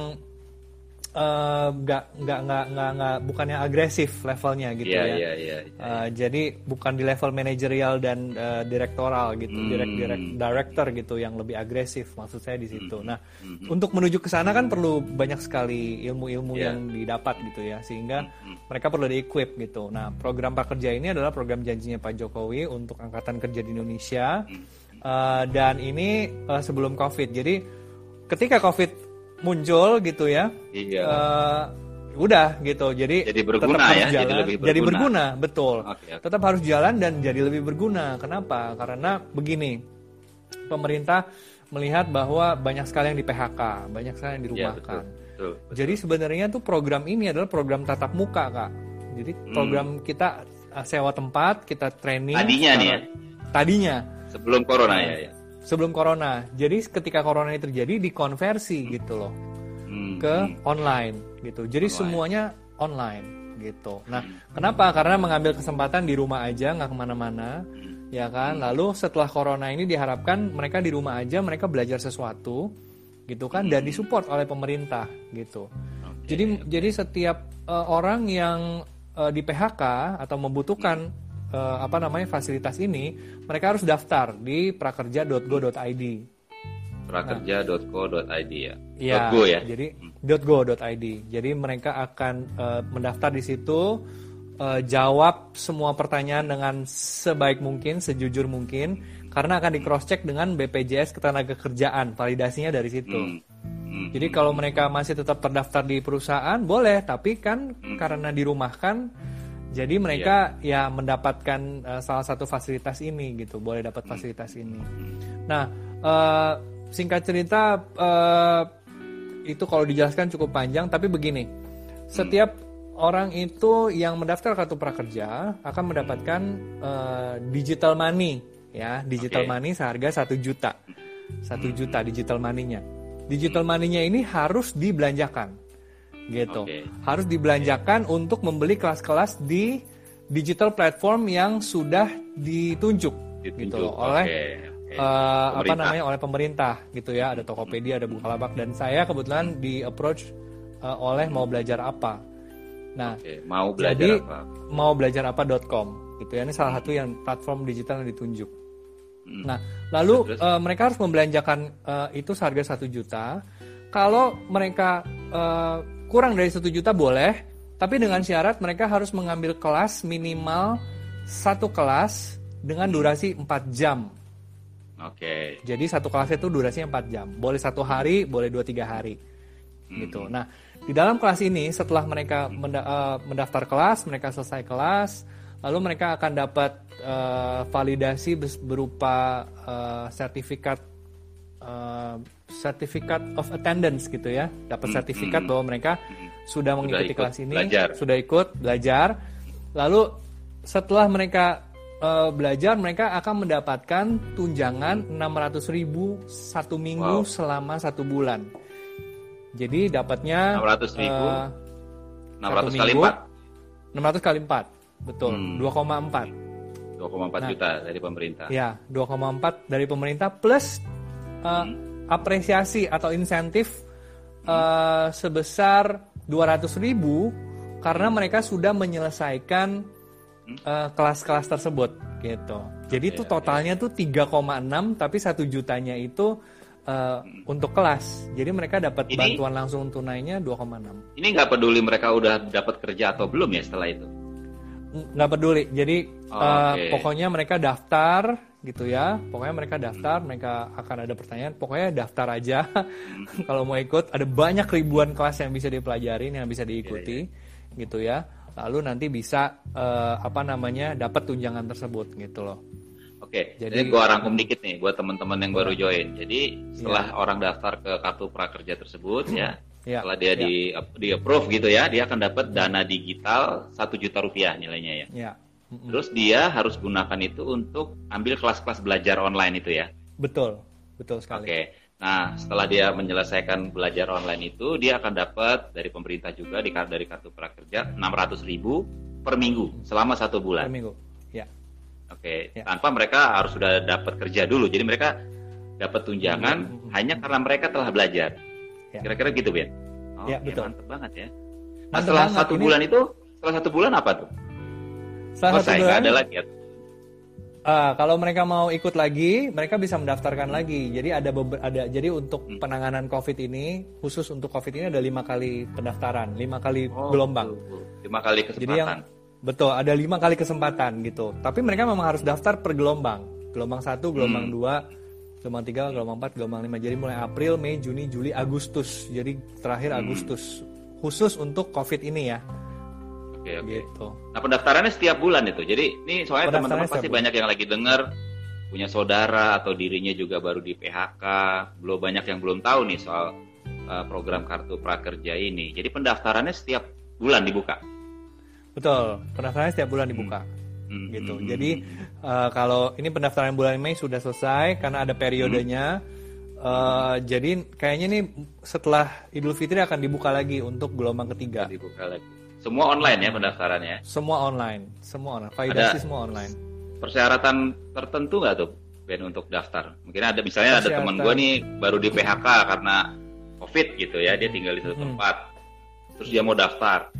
nggak uh, nggak nggak nggak nggak bukannya agresif levelnya gitu yeah, ya. Yeah, yeah, yeah. Uh, jadi bukan di level manajerial dan uh, direktoral gitu, mm. direct direct director gitu yang lebih agresif maksud saya di situ. Mm. Nah, mm. untuk menuju ke sana kan perlu banyak sekali ilmu-ilmu yeah. yang didapat gitu ya, sehingga mm. mereka perlu di-equip gitu. Nah, program prakerja ini adalah program janjinya Pak Jokowi untuk angkatan kerja di Indonesia. Uh, dan ini uh, sebelum COVID. Jadi ketika COVID muncul gitu ya. Iya. Uh, udah gitu. Jadi jadi berguna ya, jalan, jadi lebih berguna. Jadi berguna, betul. Okay, okay. Tetap harus jalan dan jadi lebih berguna. Kenapa? Karena begini. Pemerintah melihat bahwa banyak sekali yang di PHK, banyak sekali yang dirumahkan. Ya, betul, betul, betul. Jadi sebenarnya tuh program ini adalah program tatap muka, Kak. Jadi hmm. program kita uh, sewa tempat, kita training. Tadinya nih ya. Tadinya. Sebelum corona ya, ya sebelum corona. Jadi ketika corona ini terjadi dikonversi gitu loh hmm. ke online gitu. Jadi online. semuanya online gitu. Nah, hmm. kenapa? Karena mengambil kesempatan di rumah aja nggak ke mana-mana, hmm. ya kan. Hmm. Lalu setelah corona ini diharapkan mereka di rumah aja mereka belajar sesuatu gitu kan dan hmm. disupport oleh pemerintah gitu. Okay. Jadi jadi setiap uh, orang yang uh, di PHK atau membutuhkan uh, apa namanya fasilitas ini, mereka harus daftar di prakerja.go.id. prakerja.go.id ya. Iya. Go ya. Jadi hmm. .go.id. Jadi mereka akan uh, mendaftar di situ uh, jawab semua pertanyaan dengan sebaik mungkin, sejujur mungkin karena akan di cross check dengan BPJS Ketenagakerjaan, validasinya dari situ. Hmm. Hmm. Jadi kalau mereka masih tetap terdaftar di perusahaan boleh, tapi kan hmm. karena dirumahkan jadi mereka yeah. ya mendapatkan uh, salah satu fasilitas ini gitu, boleh dapat hmm. fasilitas ini. Nah, uh, singkat cerita uh, itu kalau dijelaskan cukup panjang, tapi begini, setiap orang itu yang mendaftar kartu prakerja akan mendapatkan uh, digital money, ya, digital okay. money seharga satu juta, satu juta digital money-nya. Digital money-nya ini harus dibelanjakan gitu. Okay. Harus dibelanjakan okay. untuk membeli kelas-kelas di digital platform yang sudah ditunjuk, ditunjuk gitu oleh okay. Uh, apa namanya oleh pemerintah gitu ya. Ada Tokopedia, ada Bukalapak dan saya kebetulan di approach uh, oleh mau belajar apa. Nah, okay. mau belajar jadi, apa? Mau belajar apa.com gitu ya. Ini salah satu yang platform digital yang ditunjuk. Hmm. Nah, lalu uh, mereka harus membelanjakan uh, itu seharga satu juta. Kalau mereka uh, kurang dari satu juta boleh, tapi dengan syarat mereka harus mengambil kelas minimal satu kelas dengan durasi 4 jam. Oke. Okay. Jadi satu kelas itu durasinya 4 jam. Boleh satu hari, boleh dua tiga hari. Hmm. Gitu. Nah, di dalam kelas ini setelah mereka eh, mendaftar kelas, mereka selesai kelas, lalu mereka akan dapat uh, validasi berupa uh, sertifikat uh, sertifikat of attendance gitu ya, dapat hmm, sertifikat hmm, bahwa mereka hmm, sudah mengikuti kelas ini, belajar. sudah ikut belajar. Lalu setelah mereka uh, belajar, mereka akan mendapatkan tunjangan 600 ribu satu minggu wow. selama satu bulan. Jadi dapatnya 600 ribu, uh, 600 kali empat 600 kali 4, betul, hmm. 2,4. 2,4 nah, juta dari pemerintah. Ya, 2,4 dari pemerintah plus uh, apresiasi atau insentif uh, sebesar 200 ribu karena mereka sudah menyelesaikan uh, kelas-kelas tersebut gitu. Jadi itu totalnya tuh 3,6 tapi satu jutanya itu uh, untuk kelas. Jadi mereka dapat bantuan langsung tunainya 2,6. Ini nggak peduli mereka udah dapat kerja atau belum ya setelah itu? Nggak peduli jadi oh, uh, pokoknya mereka daftar gitu ya pokoknya mereka daftar hmm. mereka akan ada pertanyaan pokoknya daftar aja hmm. kalau mau ikut ada banyak ribuan kelas yang bisa dipelajari yang bisa diikuti yeah, yeah. gitu ya lalu nanti bisa uh, apa namanya dapat tunjangan tersebut gitu loh Oke, jadi, jadi gua rangkum dikit nih buat teman-teman yang baru join. Jadi setelah ya. orang daftar ke kartu prakerja tersebut ya, Ya, Setelah dia ya. di di approve gitu ya, dia akan dapat dana digital satu juta rupiah nilainya ya. ya. Mm-hmm. Terus dia harus gunakan itu untuk ambil kelas-kelas belajar online itu ya. Betul, betul sekali. Oke. Nah, setelah dia menyelesaikan belajar online itu, dia akan dapat dari pemerintah juga di dari kartu prakerja 600 ribu per minggu selama satu bulan. Per minggu, ya. Oke, ya. tanpa mereka harus sudah dapat kerja dulu. Jadi mereka dapat tunjangan mm-hmm. hanya karena mereka telah belajar. Ya. Kira-kira gitu, Ben? Oh, ya, betul. Mantep banget ya. Nah, setelah banget. satu bulan itu, setelah satu bulan apa tuh? Setelah satu bulan, ada lagi ya? Uh, kalau mereka mau ikut lagi, mereka bisa mendaftarkan lagi. Jadi ada ada jadi untuk hmm. penanganan COVID ini khusus untuk COVID ini ada lima kali pendaftaran, lima kali oh, gelombang. Lima kali kesempatan. Jadi yang betul ada lima kali kesempatan gitu. Tapi mereka memang harus daftar per gelombang. Gelombang satu, gelombang hmm. dua, gelombang 3, gelombang 4, gelombang 5. Jadi mulai April, Mei, Juni, Juli, Agustus. Jadi terakhir hmm. Agustus. Khusus untuk COVID ini ya. Oke, oke. Gitu. Nah, pendaftarannya setiap bulan itu. Jadi ini soalnya teman-teman pasti bulan. banyak yang lagi dengar punya saudara atau dirinya juga baru di PHK, belum banyak yang belum tahu nih soal uh, program kartu prakerja ini. Jadi pendaftarannya setiap bulan dibuka. Betul, pendaftarannya setiap bulan dibuka. Hmm hmm, gitu. Hmm, Jadi uh, kalau ini pendaftaran bulan Mei sudah selesai karena ada periodenya. Hmm. Uh, jadi kayaknya nih setelah Idul Fitri akan dibuka lagi untuk gelombang ketiga. Dibuka lagi. Semua online ya pendaftarannya? Semua online, semua online. Validasi semua online. Persyaratan tertentu nggak tuh Ben untuk daftar? Mungkin ada misalnya ada teman gue nih baru di PHK karena COVID gitu ya, dia tinggal di satu hmm. tempat, terus dia mau daftar.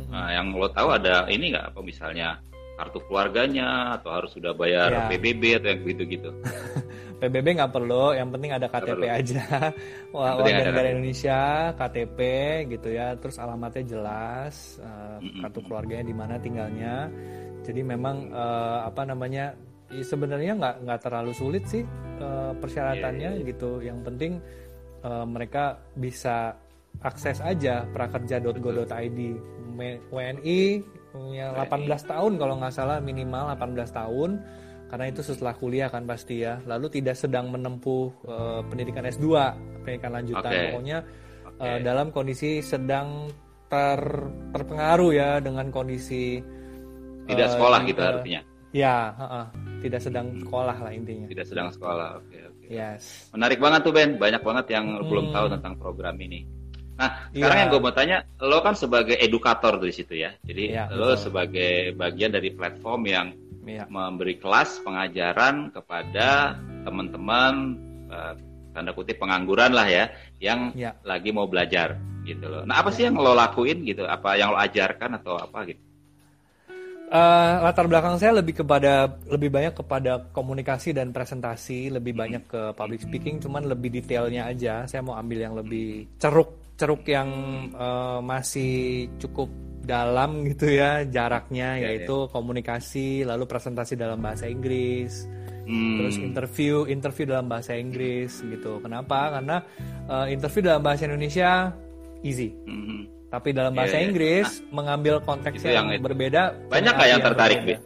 Hmm. Nah, yang lo tahu ada ini nggak apa misalnya kartu keluarganya atau harus sudah bayar ya. PBB atau yang gitu-gitu? PBB nggak perlu, yang penting ada KTP aja. Wah, warga negara Indonesia, KTP gitu ya, terus alamatnya jelas, uh, kartu keluarganya di mana tinggalnya. Jadi memang uh, apa namanya ya sebenarnya nggak nggak terlalu sulit sih uh, persyaratannya yeah, yeah. gitu. Yang penting uh, mereka bisa akses aja prakerja.go.id WNI punya 18 tahun kalau nggak salah minimal 18 tahun. Karena itu setelah kuliah kan pasti ya. Lalu tidak sedang menempuh uh, pendidikan S2 pendidikan lanjutan. Okay. pokoknya okay. Uh, dalam kondisi sedang ter terpengaruh ya dengan kondisi tidak uh, sekolah gitu uh, artinya? Ya uh, uh, tidak sedang sekolah lah intinya. Tidak sedang sekolah oke okay, oke. Okay. yes. Menarik banget tuh Ben. Banyak banget yang hmm. belum tahu tentang program ini Nah, sekarang yeah. yang gue mau tanya, lo kan sebagai edukator tuh di situ ya. Jadi yeah, lo betul. sebagai bagian dari platform yang yeah. memberi kelas pengajaran kepada teman-teman uh, tanda kutip pengangguran lah ya, yang yeah. lagi mau belajar gitu loh. Nah, apa sih yang lo lakuin gitu? Apa yang lo ajarkan atau apa gitu? Uh, latar belakang saya lebih kepada lebih banyak kepada komunikasi dan presentasi, lebih banyak ke public speaking, cuman lebih detailnya aja. Saya mau ambil yang lebih ceruk ceruk yang uh, masih cukup dalam gitu ya jaraknya ya, yaitu ya. komunikasi lalu presentasi dalam bahasa Inggris. Hmm. terus interview interview dalam bahasa Inggris gitu. Kenapa? Karena uh, interview dalam bahasa Indonesia easy. Hmm. tapi dalam bahasa yeah, Inggris nah, mengambil konteks yang, yang berbeda banyak nggak yang tertarik yang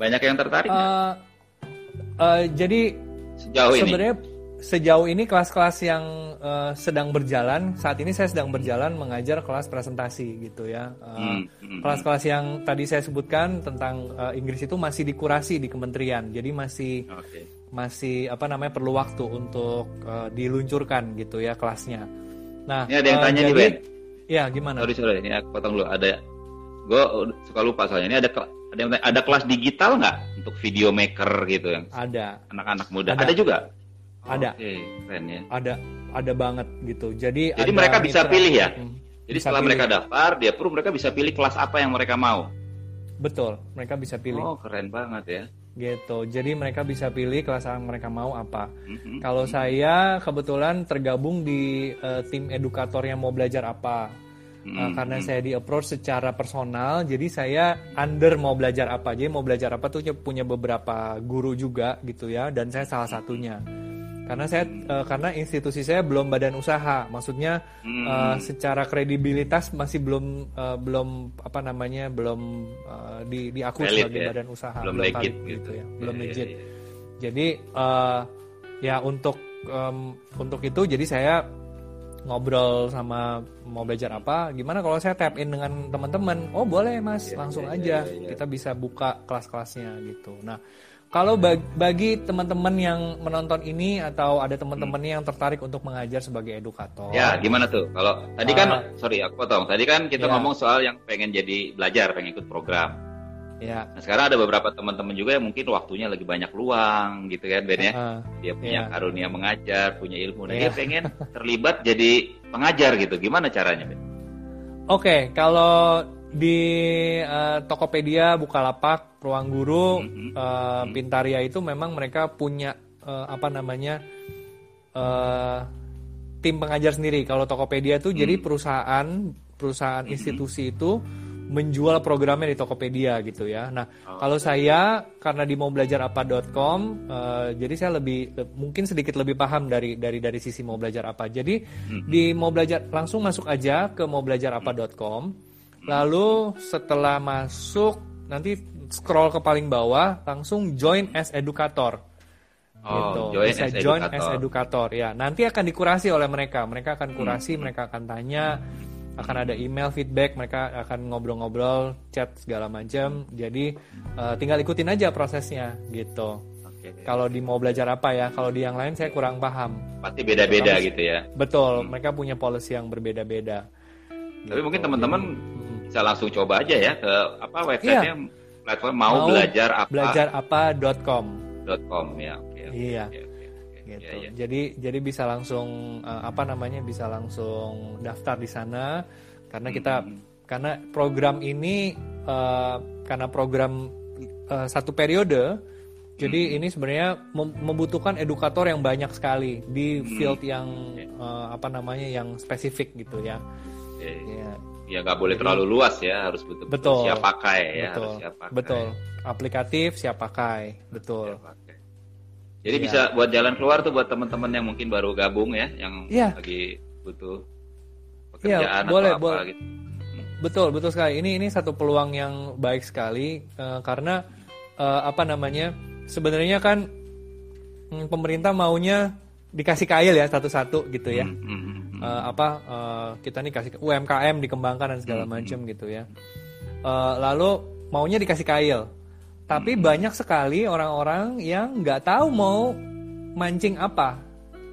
banyak yang tertarik uh, uh, jadi sejauh sebenarnya sejauh ini kelas-kelas yang uh, sedang berjalan saat ini saya sedang berjalan mengajar kelas presentasi gitu ya. Uh, kelas-kelas yang tadi saya sebutkan tentang uh, Inggris itu masih dikurasi di kementerian. Jadi masih okay. masih apa namanya perlu waktu untuk uh, diluncurkan gitu ya kelasnya. Nah ini ada yang uh, tanya jadi, nih Ben ya gimana? Sorry sorry. Ini aku potong dulu. Ada gue suka lupa soalnya. Ini ada ada ada kelas digital nggak untuk video maker gitu yang ada. Anak-anak muda. Ada, ada juga ada. Oke, keren ya. Ada, ada banget gitu. Jadi Jadi mereka bisa mitra, pilih ya. Hmm, Jadi setelah pilih. mereka daftar, dia perlu mereka bisa pilih kelas apa yang mereka mau. Betul, mereka bisa pilih. Oh, keren banget ya. Gitu. Jadi mereka bisa pilih kelas yang mereka mau apa. Mm-hmm. Kalau mm-hmm. saya kebetulan tergabung di uh, tim edukator yang mau belajar apa. Mm-hmm. Uh, karena saya di approach secara personal, jadi saya under mau belajar apa. Jadi mau belajar apa tuh punya beberapa guru juga gitu ya, dan saya salah satunya karena saya uh, karena institusi saya belum badan usaha maksudnya hmm. uh, secara kredibilitas masih belum uh, belum apa namanya belum uh, di diakui sebagai ya? badan usaha belum, belum legit gitu. gitu ya belum yeah, legit yeah, yeah. jadi uh, ya untuk um, untuk itu jadi saya ngobrol sama mau belajar apa gimana kalau saya tap in dengan teman-teman oh boleh mas yeah, langsung yeah, aja yeah, yeah. kita bisa buka kelas-kelasnya gitu nah kalau bagi teman-teman yang menonton ini atau ada teman-teman hmm. yang tertarik untuk mengajar sebagai edukator. Ya, gimana tuh? Kalau tadi kan uh, sorry aku potong. Tadi kan kita ya. ngomong soal yang pengen jadi belajar, pengen ikut program. Ya. Nah, sekarang ada beberapa teman-teman juga yang mungkin waktunya lagi banyak luang gitu kan Ben ya. Uh, dia punya ya. karunia mengajar, punya ilmu. Nah, ya. dia pengen terlibat jadi pengajar gitu. Gimana caranya, Ben? Oke, okay, kalau di uh, Tokopedia, Bukalapak, Ruang Guru, mm-hmm. uh, Pintaria itu memang mereka punya uh, apa namanya uh, tim pengajar sendiri. Kalau Tokopedia itu mm-hmm. jadi perusahaan perusahaan mm-hmm. institusi itu menjual programnya di Tokopedia gitu ya. Nah, oh, kalau saya karena di mau belajar apa.com, uh, jadi saya lebih mungkin sedikit lebih paham dari dari dari sisi mau belajar apa. Jadi mm-hmm. di mau belajar langsung masuk aja ke mau belajar apa.com Lalu setelah masuk nanti scroll ke paling bawah langsung join as educator. Oh, gitu. Join Bisa as join educator. as educator ya. Nanti akan dikurasi oleh mereka. Mereka akan kurasi, hmm. mereka akan tanya, akan ada email feedback, mereka akan ngobrol-ngobrol, chat segala macam. Jadi uh, tinggal ikutin aja prosesnya gitu. Kalau di mau belajar apa ya? Kalau di yang lain saya kurang paham. Pasti beda-beda gitu ya. Betul, hmm. mereka punya policy yang berbeda-beda. Tapi gitu. mungkin teman-teman bisa langsung coba aja ya ke apa websitenya iya. Platform mau, mau belajar apa belajar apa.com .com ya oke okay, iya okay, okay, okay. gitu ya, ya. jadi jadi bisa langsung uh, apa namanya bisa langsung daftar di sana karena kita hmm. karena program ini uh, karena program uh, satu periode jadi hmm. ini sebenarnya membutuhkan edukator yang banyak sekali di hmm. field yang uh, apa namanya yang spesifik gitu ya. Yeah. Ya, ya nggak boleh Jadi, terlalu luas ya, harus betul, betul siap pakai ya, betul, harus siap pakai. Betul. Aplikatif siap pakai, betul. Siap pakai. Jadi ya. bisa buat jalan keluar tuh buat teman-teman yang mungkin baru gabung ya, yang ya. lagi butuh iya, pekerjaan ya, boleh, atau apa boleh. gitu. Betul, betul sekali. Ini ini satu peluang yang baik sekali uh, karena uh, apa namanya? sebenarnya kan hmm, pemerintah maunya dikasih kail ya satu-satu gitu ya. Hmm, hmm, hmm. Uh, apa uh, kita nih kasih UMKM dikembangkan dan segala hmm, hmm. macam gitu ya. Uh, lalu maunya dikasih kail. Tapi hmm. banyak sekali orang-orang yang nggak tahu mau mancing apa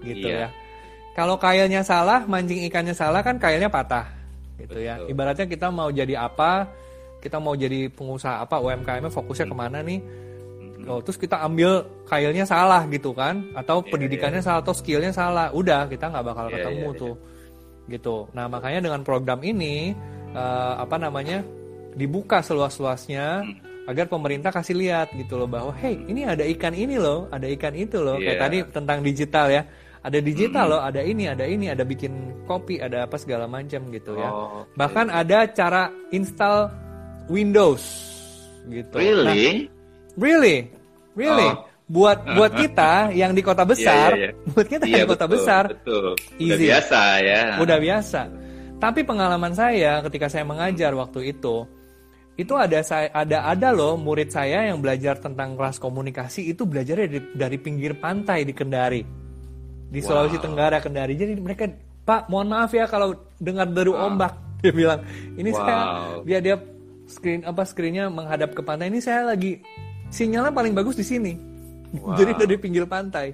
gitu yeah. ya. Kalau kailnya salah, mancing ikannya salah kan kailnya patah gitu ya. Betul. ya. Ibaratnya kita mau jadi apa, kita mau jadi pengusaha apa, UMKM-nya fokusnya hmm. ke mana nih? Oh terus kita ambil kailnya salah gitu kan atau yeah, pendidikannya yeah. salah atau skillnya salah udah kita nggak bakal yeah, ketemu yeah, tuh yeah. gitu nah makanya dengan program ini uh, apa namanya dibuka seluas-luasnya hmm. agar pemerintah kasih lihat gitu loh bahwa hey ini ada ikan ini loh ada ikan itu loh yeah. kayak iya. tadi tentang digital ya ada digital hmm. loh ada ini ada ini ada bikin kopi ada apa segala macam gitu ya oh, okay. bahkan ada cara install Windows gitu really nah, Really? Really? Oh. Buat buat kita yang di kota besar, yeah, yeah, yeah. buat kita yeah, yang di kota besar, betul. Udah easy. biasa ya. Udah biasa. Tapi pengalaman saya ketika saya mengajar waktu itu, itu ada saya ada ada loh murid saya yang belajar tentang kelas komunikasi itu belajar dari, dari pinggir pantai di Kendari di wow. Sulawesi Tenggara Kendari jadi mereka Pak mohon maaf ya kalau dengar deru wow. ombak dia bilang ini wow. saya dia dia screen apa screennya menghadap ke pantai ini saya lagi sinyalnya paling bagus di sini. Wow. Jadi dari pinggir pantai.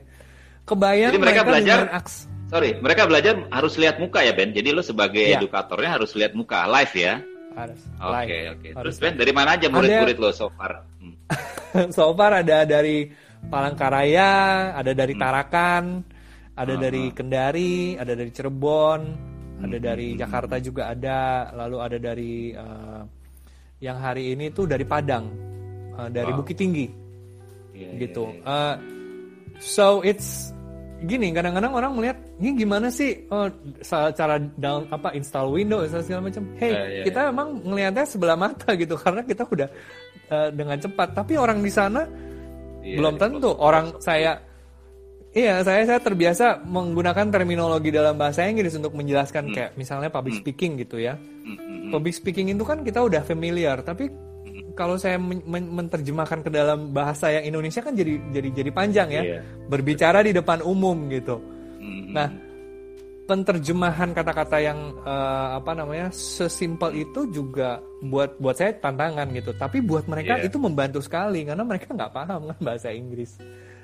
Kebayang Jadi mereka, mereka belajar aks. Sorry, mereka belajar harus lihat muka ya Ben. Jadi lo sebagai ya. edukatornya harus lihat muka live ya. Harus. Oke okay, oke. Okay. Terus Ben dari mana aja murid-murid lo so far? Hmm. so far ada dari Palangkaraya, ada dari hmm. Tarakan, ada uh-huh. dari Kendari, ada dari Cirebon, hmm. ada dari hmm. Jakarta juga ada, lalu ada dari uh, yang hari ini tuh dari Padang uh, dari wow. Bukit Tinggi yeah, iya, gitu yeah, yeah. Uh, so it's gini kadang-kadang orang melihat ini gimana sih oh, cara down apa install Windows segala macam hey yeah, yeah, kita yeah. emang ngelihatnya sebelah mata gitu karena kita udah uh, dengan cepat tapi orang di sana yeah, belum tentu orang saya Iya, saya saya terbiasa menggunakan terminologi dalam bahasa Inggris untuk menjelaskan hmm. kayak misalnya public hmm. speaking gitu ya. Hmm. Public speaking itu kan kita udah familiar, tapi kalau saya men menerjemahkan ke dalam bahasa yang Indonesia kan jadi jadi jadi panjang ya. Yeah. Berbicara di depan umum gitu. Mm-hmm. Nah, penterjemahan kata-kata yang uh, apa namanya sesimpel itu juga buat buat saya tantangan gitu. Tapi buat mereka yeah. itu membantu sekali karena mereka nggak paham kan bahasa Inggris.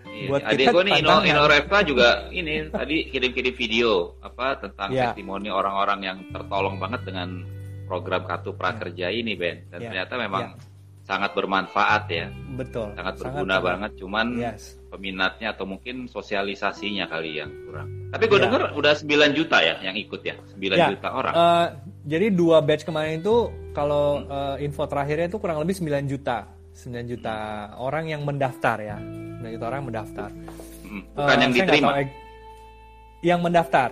Yeah. Buat Adik gue nih Ino, Ino Reva juga ini tadi kirim-kirim video apa tentang yeah. testimoni orang-orang yang tertolong banget dengan program kartu prakerja yeah. ini Ben dan yeah. ternyata memang yeah sangat bermanfaat ya. Betul. Sangat berguna sangat banget. Cuman yes. peminatnya atau mungkin sosialisasinya kali yang kurang. Tapi gue ya. dengar udah 9 juta ya yang ikut ya, 9 ya. juta orang. Uh, jadi dua batch kemarin itu kalau hmm. uh, info terakhirnya itu kurang lebih 9 juta. 9 juta hmm. orang yang mendaftar ya. 9 juta orang mendaftar. Hmm. Bukan uh, yang diterima. Tahu, yang mendaftar.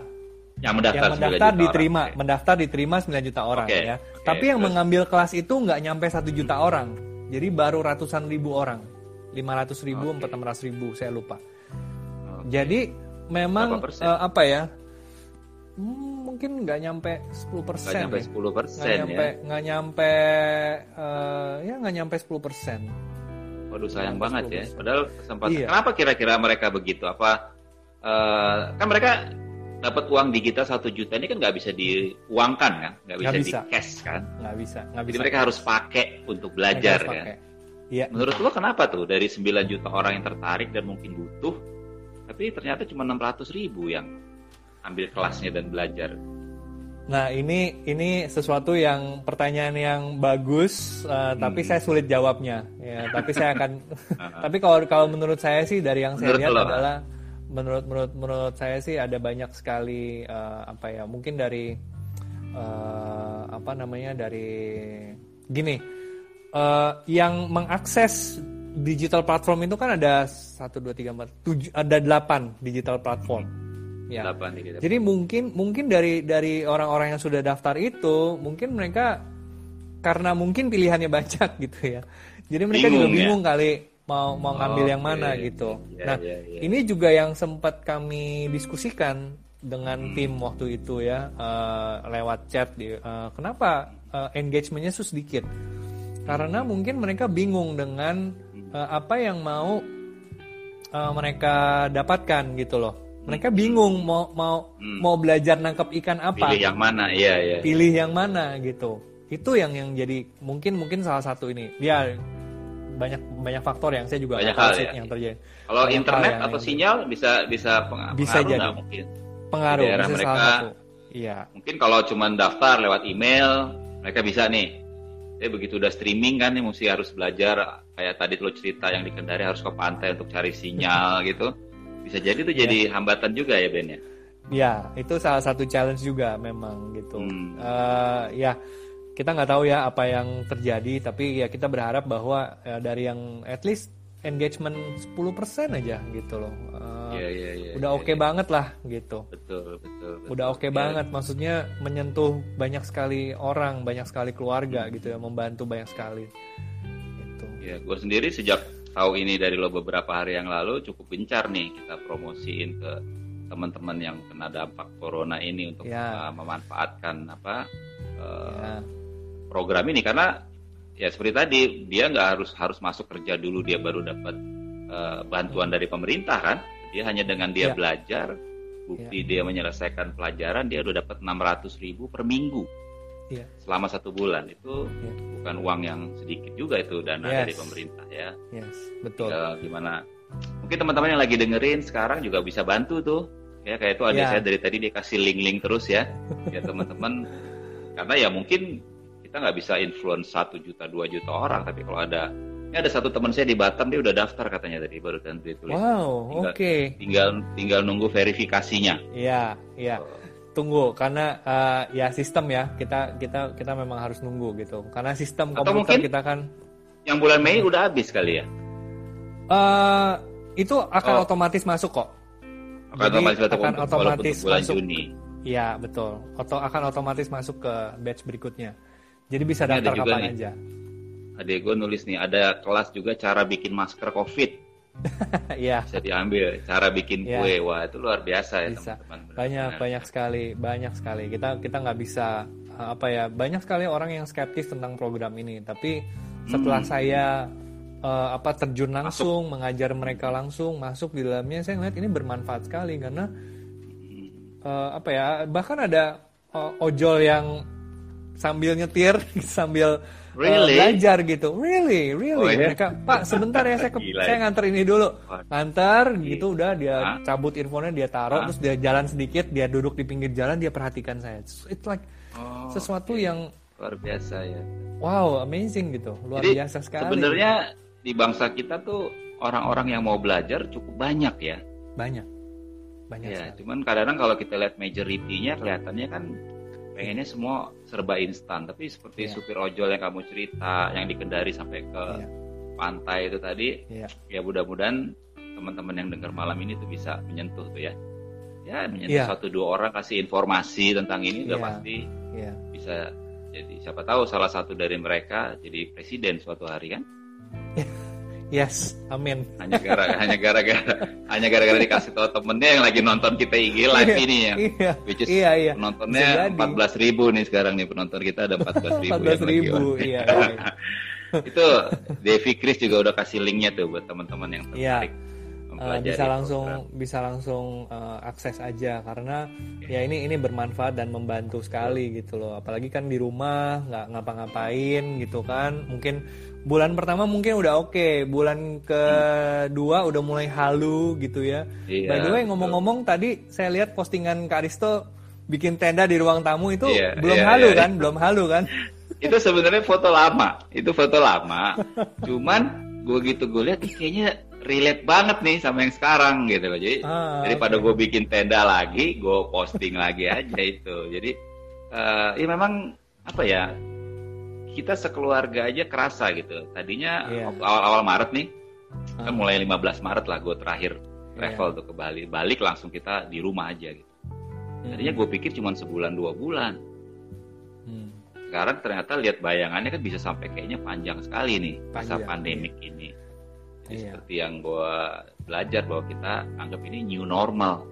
Yang mendaftar, yang mendaftar diterima, orang. mendaftar diterima 9 juta orang okay. ya. Okay, Tapi yang mengambil kelas itu nggak nyampe satu juta hmm. orang. Jadi baru ratusan ribu orang. 500 ribu, okay. 400 ribu, saya lupa. Okay. Jadi memang uh, apa ya? Hmm, mungkin nggak nyampe 10 persen. Nggak nyampe 10 persen ya. Nyampe, nggak nyampe, uh, ya nggak nyampe 10 persen. Waduh sayang banget ya. Padahal kesempatan. Iya. Kenapa kira-kira mereka begitu? Apa uh, kan mereka dapat uang digital satu juta ini kan nggak bisa diuangkan kan, nggak bisa, bisa di cash kan? Nggak bisa, nggak bisa. Jadi mereka harus pakai untuk belajar kan. Iya. Menurut lo kenapa tuh dari 9 juta orang yang tertarik dan mungkin butuh, tapi ternyata cuma 600 ribu yang ambil kelasnya dan belajar? Nah ini ini sesuatu yang pertanyaan yang bagus, uh, hmm. tapi saya sulit jawabnya. Ya, tapi saya akan. tapi kalau kalau menurut saya sih dari yang saya lihat adalah menurut menurut menurut saya sih ada banyak sekali uh, apa ya mungkin dari uh, apa namanya dari gini uh, yang mengakses digital platform itu kan ada satu dua tiga empat tujuh ada delapan digital platform. Ya. 8 digital. Jadi mungkin mungkin dari dari orang-orang yang sudah daftar itu mungkin mereka karena mungkin pilihannya banyak gitu ya. Jadi mereka bingung, juga bingung ya? kali mau mau ngambil oh, yang mana okay. gitu. Yeah, nah, yeah, yeah. ini juga yang sempat kami diskusikan dengan hmm. tim waktu itu ya uh, lewat chat di uh, kenapa uh, engagementnya sedikit karena mungkin mereka bingung dengan uh, apa yang mau uh, mereka dapatkan gitu loh. Mereka hmm. bingung mau mau hmm. mau belajar nangkap ikan apa. Pilih yang mana, iya iya. Pilih yang mana gitu. Itu yang yang jadi mungkin mungkin salah satu ini. Ya banyak banyak faktor yang saya juga banyak hal ya. yang terjadi. Kalau banyak internet atau yang sinyal bisa bisa pengaruh bisa jadi. mungkin. Pengaruh daerah bisa mereka. Iya. Mungkin kalau cuma daftar lewat email, mereka bisa nih ya begitu udah streaming kan nih mesti harus belajar kayak tadi lo cerita yang di Kendari harus ke pantai untuk cari sinyal gitu bisa jadi itu jadi ya. hambatan juga ya Ben ya ya itu salah satu challenge juga memang gitu hmm. uh, ya kita nggak tahu ya apa yang terjadi tapi ya kita berharap bahwa ya, dari yang at least engagement 10% aja gitu loh. Uh, yeah, yeah, yeah, udah oke okay yeah, banget lah gitu. Betul, betul. betul. Udah oke okay yeah. banget maksudnya menyentuh banyak sekali orang, banyak sekali keluarga hmm. gitu ya, membantu banyak sekali. Gitu. Ya, gue sendiri sejak tahu ini dari lo beberapa hari yang lalu cukup gencar nih kita promosiin ke teman-teman yang kena dampak corona ini untuk yeah. uh, memanfaatkan apa uh, yeah. Program ini karena ya seperti tadi dia nggak harus harus masuk kerja dulu dia baru dapat uh, bantuan dari pemerintah kan dia hanya dengan dia ya. belajar bukti ya. dia menyelesaikan pelajaran dia udah dapat 600 ribu per minggu ya. selama satu bulan itu ya. bukan uang yang sedikit juga itu dana yes. dari pemerintah ya yes. betul ya, gimana mungkin teman-teman yang lagi dengerin sekarang juga bisa bantu tuh ya kayak itu ada ya. saya dari tadi dia kasih link-link terus ya ya teman-teman karena ya mungkin kita nggak bisa influence satu juta dua juta orang tapi kalau ada ini ada satu teman saya di Batam dia udah daftar katanya tadi baru dan tulis wow oke okay. tinggal tinggal nunggu verifikasinya iya iya tunggu karena uh, ya sistem ya kita kita kita memang harus nunggu gitu karena sistem komputer Atau mungkin kita kan yang bulan Mei udah habis kali ya uh, itu akan oh. otomatis masuk kok akan Jadi, otomatis akan otomatis bulan masuk. Juni Iya betul. Oto akan otomatis masuk ke batch berikutnya. Jadi bisa daftar kapan nih, aja. Adik gue nulis nih, ada kelas juga cara bikin masker COVID. Iya. bisa diambil cara bikin ya. kue. Wah, itu luar biasa ya teman-teman. Banyak Benar. banyak sekali, banyak sekali. Kita kita nggak bisa apa ya, banyak sekali orang yang skeptis tentang program ini, tapi setelah hmm. saya uh, apa terjun langsung, masuk. mengajar mereka langsung, masuk di dalamnya, saya ngeliat ini bermanfaat sekali karena uh, apa ya, bahkan ada uh, ojol yang sambil nyetir sambil eh, really? uh, belajar gitu. Really, really. Oh, iya? Mereka, Pak, sebentar ya saya ke, Gila, saya ya. nganter ini dulu. Nganter gitu udah dia Hah? cabut earphone dia taruh terus dia jalan sedikit, dia duduk di pinggir jalan, dia perhatikan saya. It's like oh, sesuatu okay. yang luar biasa ya. Wow, amazing gitu. Luar Jadi, biasa sekali. Sebenarnya di bangsa kita tuh orang-orang yang mau belajar cukup banyak ya. Banyak. Banyak. Ya, sekali. cuman kadang-kadang kalau kita lihat majority-nya kelihatannya kan pengennya semua serba instan tapi seperti yeah. supir ojol yang kamu cerita yang dikendari sampai ke yeah. pantai itu tadi yeah. ya mudah-mudahan teman-teman yang dengar malam ini tuh bisa menyentuh tuh ya ya menyentuh yeah. satu dua orang kasih informasi tentang ini udah yeah. pasti yeah. bisa jadi siapa tahu salah satu dari mereka jadi presiden suatu hari kan Yes, amin. Hanya gara hanya gara-gara hanya gara-gara dikasih tahu temennya yang lagi nonton kita IG live iya, ini ya. Iya. Which is iya, iya. Penontonnya empat belas ribu nih sekarang nih penonton kita ada empat belas ribu. Empat belas ribu, iya. iya. itu Devi Chris juga udah kasih linknya tuh buat teman-teman yang iya. tertarik. Iya uh, bisa langsung program. bisa langsung uh, akses aja karena okay. ya ini ini bermanfaat dan membantu sekali gitu loh apalagi kan di rumah nggak ngapa-ngapain gitu kan mungkin bulan pertama mungkin udah oke okay. bulan kedua udah mulai halu gitu ya iya, by the way ngomong-ngomong tadi saya lihat postingan Kak Aristo bikin tenda di ruang tamu itu iya, belum iya, halu iya, kan iya. belum halu kan itu sebenarnya foto lama itu foto lama cuman gue gitu gue lihat kayaknya relate banget nih sama yang sekarang gitu loh. Jadi ah, daripada okay. gue bikin tenda lagi, gue posting lagi aja itu. Jadi uh, ya memang apa ya kita sekeluarga aja kerasa gitu. Tadinya yeah. awal-awal Maret nih, uh. kan mulai 15 Maret lah gue terakhir travel yeah. tuh ke Bali. Balik langsung kita di rumah aja gitu. Tadinya hmm. gue pikir cuma sebulan dua bulan. Hmm. Sekarang ternyata lihat bayangannya kan bisa sampai kayaknya panjang sekali nih masa pandemik iya. ini. Jadi iya. seperti yang gue belajar bahwa kita anggap ini new normal.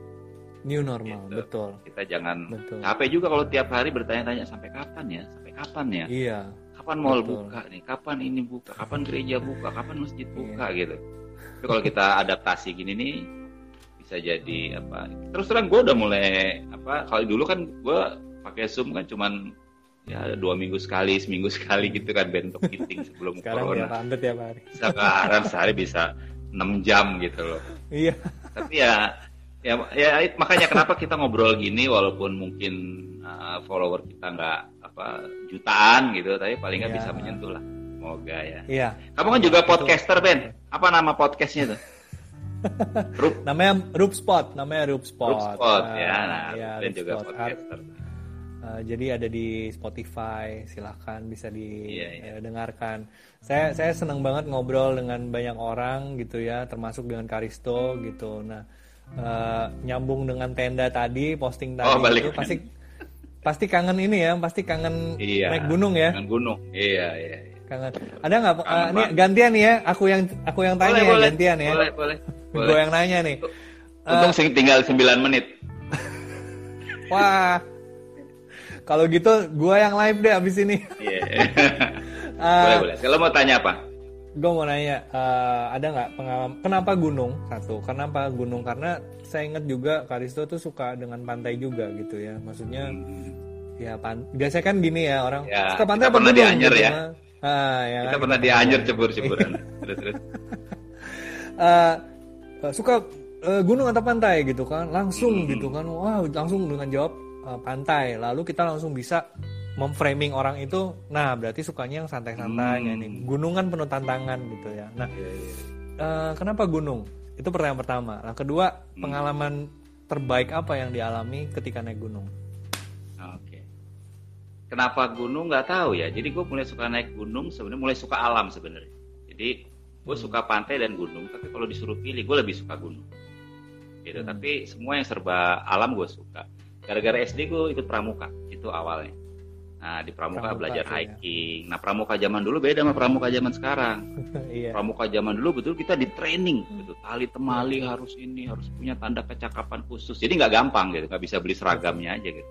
New normal, gitu. betul. Kita jangan betul. capek juga kalau tiap hari bertanya-tanya sampai kapan ya, sampai kapan ya. Iya. Kapan mall betul. buka nih, kapan ini buka, kapan gereja buka, kapan masjid iya. buka iya. gitu. Tapi kalau kita adaptasi gini nih, bisa jadi apa? Terus terang gue udah mulai apa? Kalau dulu kan gue pakai zoom kan cuman ya dua minggu sekali, seminggu sekali gitu kan bentuk meeting sebelum Sekarang corona. Sekarang ya tiap hari. Sekarang sehari bisa 6 jam gitu loh. Iya. Tapi ya ya ya makanya kenapa kita ngobrol gini walaupun mungkin uh, follower kita nggak apa jutaan gitu tapi paling nggak ya. bisa menyentuh lah semoga ya iya kamu kan juga podcaster Ben apa nama podcastnya tuh Rup. namanya Rup Spot namanya Rup Spot Rup Spot uh, ya nah ya, Ben juga Spot. podcaster Uh, jadi ada di Spotify, silahkan bisa didengarkan. Iya, iya. Saya saya senang banget ngobrol dengan banyak orang gitu ya, termasuk dengan Karisto gitu. Nah, uh, nyambung dengan tenda tadi posting tadi oh, itu pasti pasti kangen ini ya pasti kangen iya, naik gunung ya. kangen gunung. Iya iya, iya. kangen. Ada nggak uh, ini gantian nih ya aku yang aku yang tanya boleh, ya boleh, gantian ya. Boleh boleh, boleh. gue yang nanya nih. Untung uh, tinggal 9 menit. Wah. Kalau gitu gue yang live deh abis ini. Yeah. uh, boleh boleh. Kalau mau tanya apa? gue mau nanya uh, ada nggak pengalaman kenapa gunung? Satu kenapa gunung? Karena saya ingat juga Karisto tuh suka dengan pantai juga gitu ya. Maksudnya hmm. ya pan biasanya kan gini ya orang ya, suka pantai apa pernah gunung gitu, ya. ah, ya kita kan, pernah di Anyer cebur-ceburan terus terus. Uh, suka uh, gunung atau pantai gitu kan langsung hmm. gitu kan. Wah langsung dengan jawab uh, pantai. Lalu kita langsung bisa memframing orang itu. Nah berarti sukanya yang santai-santai hmm. ini. Gunung kan penuh tantangan gitu ya. Nah uh, kenapa gunung itu pertanyaan pertama. Nah kedua hmm. pengalaman terbaik apa yang dialami ketika naik gunung? Oke. Kenapa gunung? Nggak tahu ya. Jadi gue mulai suka naik gunung sebenarnya mulai suka alam sebenarnya. Jadi gue hmm. suka pantai dan gunung. Tapi kalau disuruh pilih gue lebih suka gunung. Gitu. Hmm. tapi semua yang serba alam gue suka. Gara-gara SD gue ikut pramuka. Itu awalnya Nah, di pramuka, pramuka belajar ya. hiking. Nah, pramuka zaman dulu beda sama pramuka zaman sekarang. iya. Pramuka zaman dulu betul kita di training gitu. Tali temali harus ini, harus punya tanda kecakapan khusus. Jadi nggak gampang gitu, nggak bisa beli seragamnya aja gitu.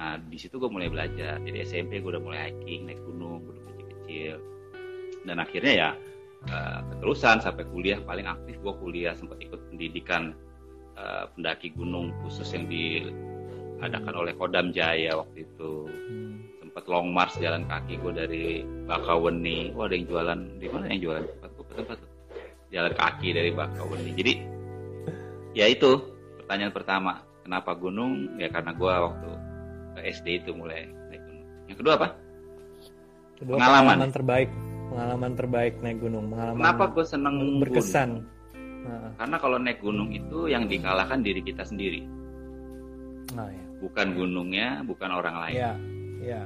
Nah, di situ gue mulai belajar. Jadi SMP gue udah mulai hiking, naik gunung, gunung kecil-kecil. Dan akhirnya ya uh, keterusan sampai kuliah paling aktif gue kuliah sempat ikut pendidikan uh, pendaki gunung khusus yang diadakan oleh Kodam Jaya waktu itu. Hmm sempat long march jalan kaki gue dari Bakaweni wah ada yang jualan. Di mana yang jualan? Tempat gue tempat jalan kaki dari Bakaweni jadi ya itu pertanyaan pertama. Kenapa gunung? Ya karena gue waktu ke SD itu mulai naik gunung. Yang kedua apa? Kedua, pengalaman. pengalaman terbaik. Pengalaman terbaik naik gunung. Pengalaman kenapa gue seneng berkesan. Nah. Karena kalau naik gunung itu yang dikalahkan diri kita sendiri. Nah, ya. Bukan gunungnya, bukan orang lain. Ya, ya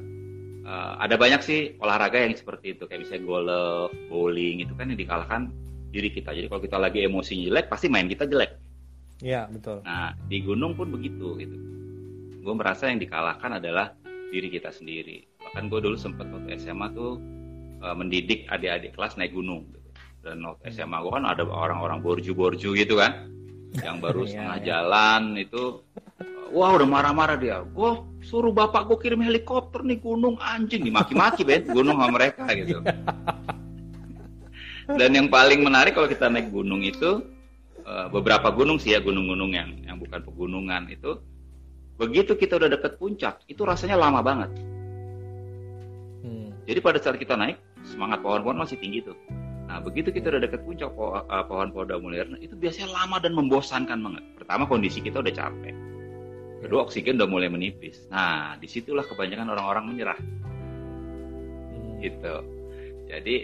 uh, ada banyak sih olahraga yang seperti itu kayak misalnya golf, bowling itu kan yang dikalahkan diri kita. Jadi kalau kita lagi emosi jelek pasti main kita jelek. Iya betul. Nah di gunung pun begitu gitu. Gue merasa yang dikalahkan adalah diri kita sendiri. Bahkan gue dulu sempat waktu SMA tuh uh, mendidik adik-adik kelas naik gunung. Gitu. Dan waktu SMA gue kan ada orang-orang borju-borju gitu kan, yang baru iya, setengah iya. jalan itu wah udah marah-marah dia. Wah suruh bapak gue kirim helikopter nih gunung anjing. Dimaki-maki Ben gunung sama mereka gitu. Dan yang paling menarik kalau kita naik gunung itu eh, beberapa gunung sih ya gunung-gunung yang yang bukan pegunungan itu. Begitu kita udah deket puncak itu rasanya lama banget. Hmm. jadi pada saat kita naik semangat pohon-pohon masih tinggi tuh. Nah, begitu kita udah deket puncak eh, pohon-pohon udah mulai itu biasanya lama dan membosankan banget. Pertama kondisi kita udah capek. Kedua oksigen udah mulai menipis. Nah, di situlah kebanyakan orang-orang menyerah. Hmm. Gitu. Jadi,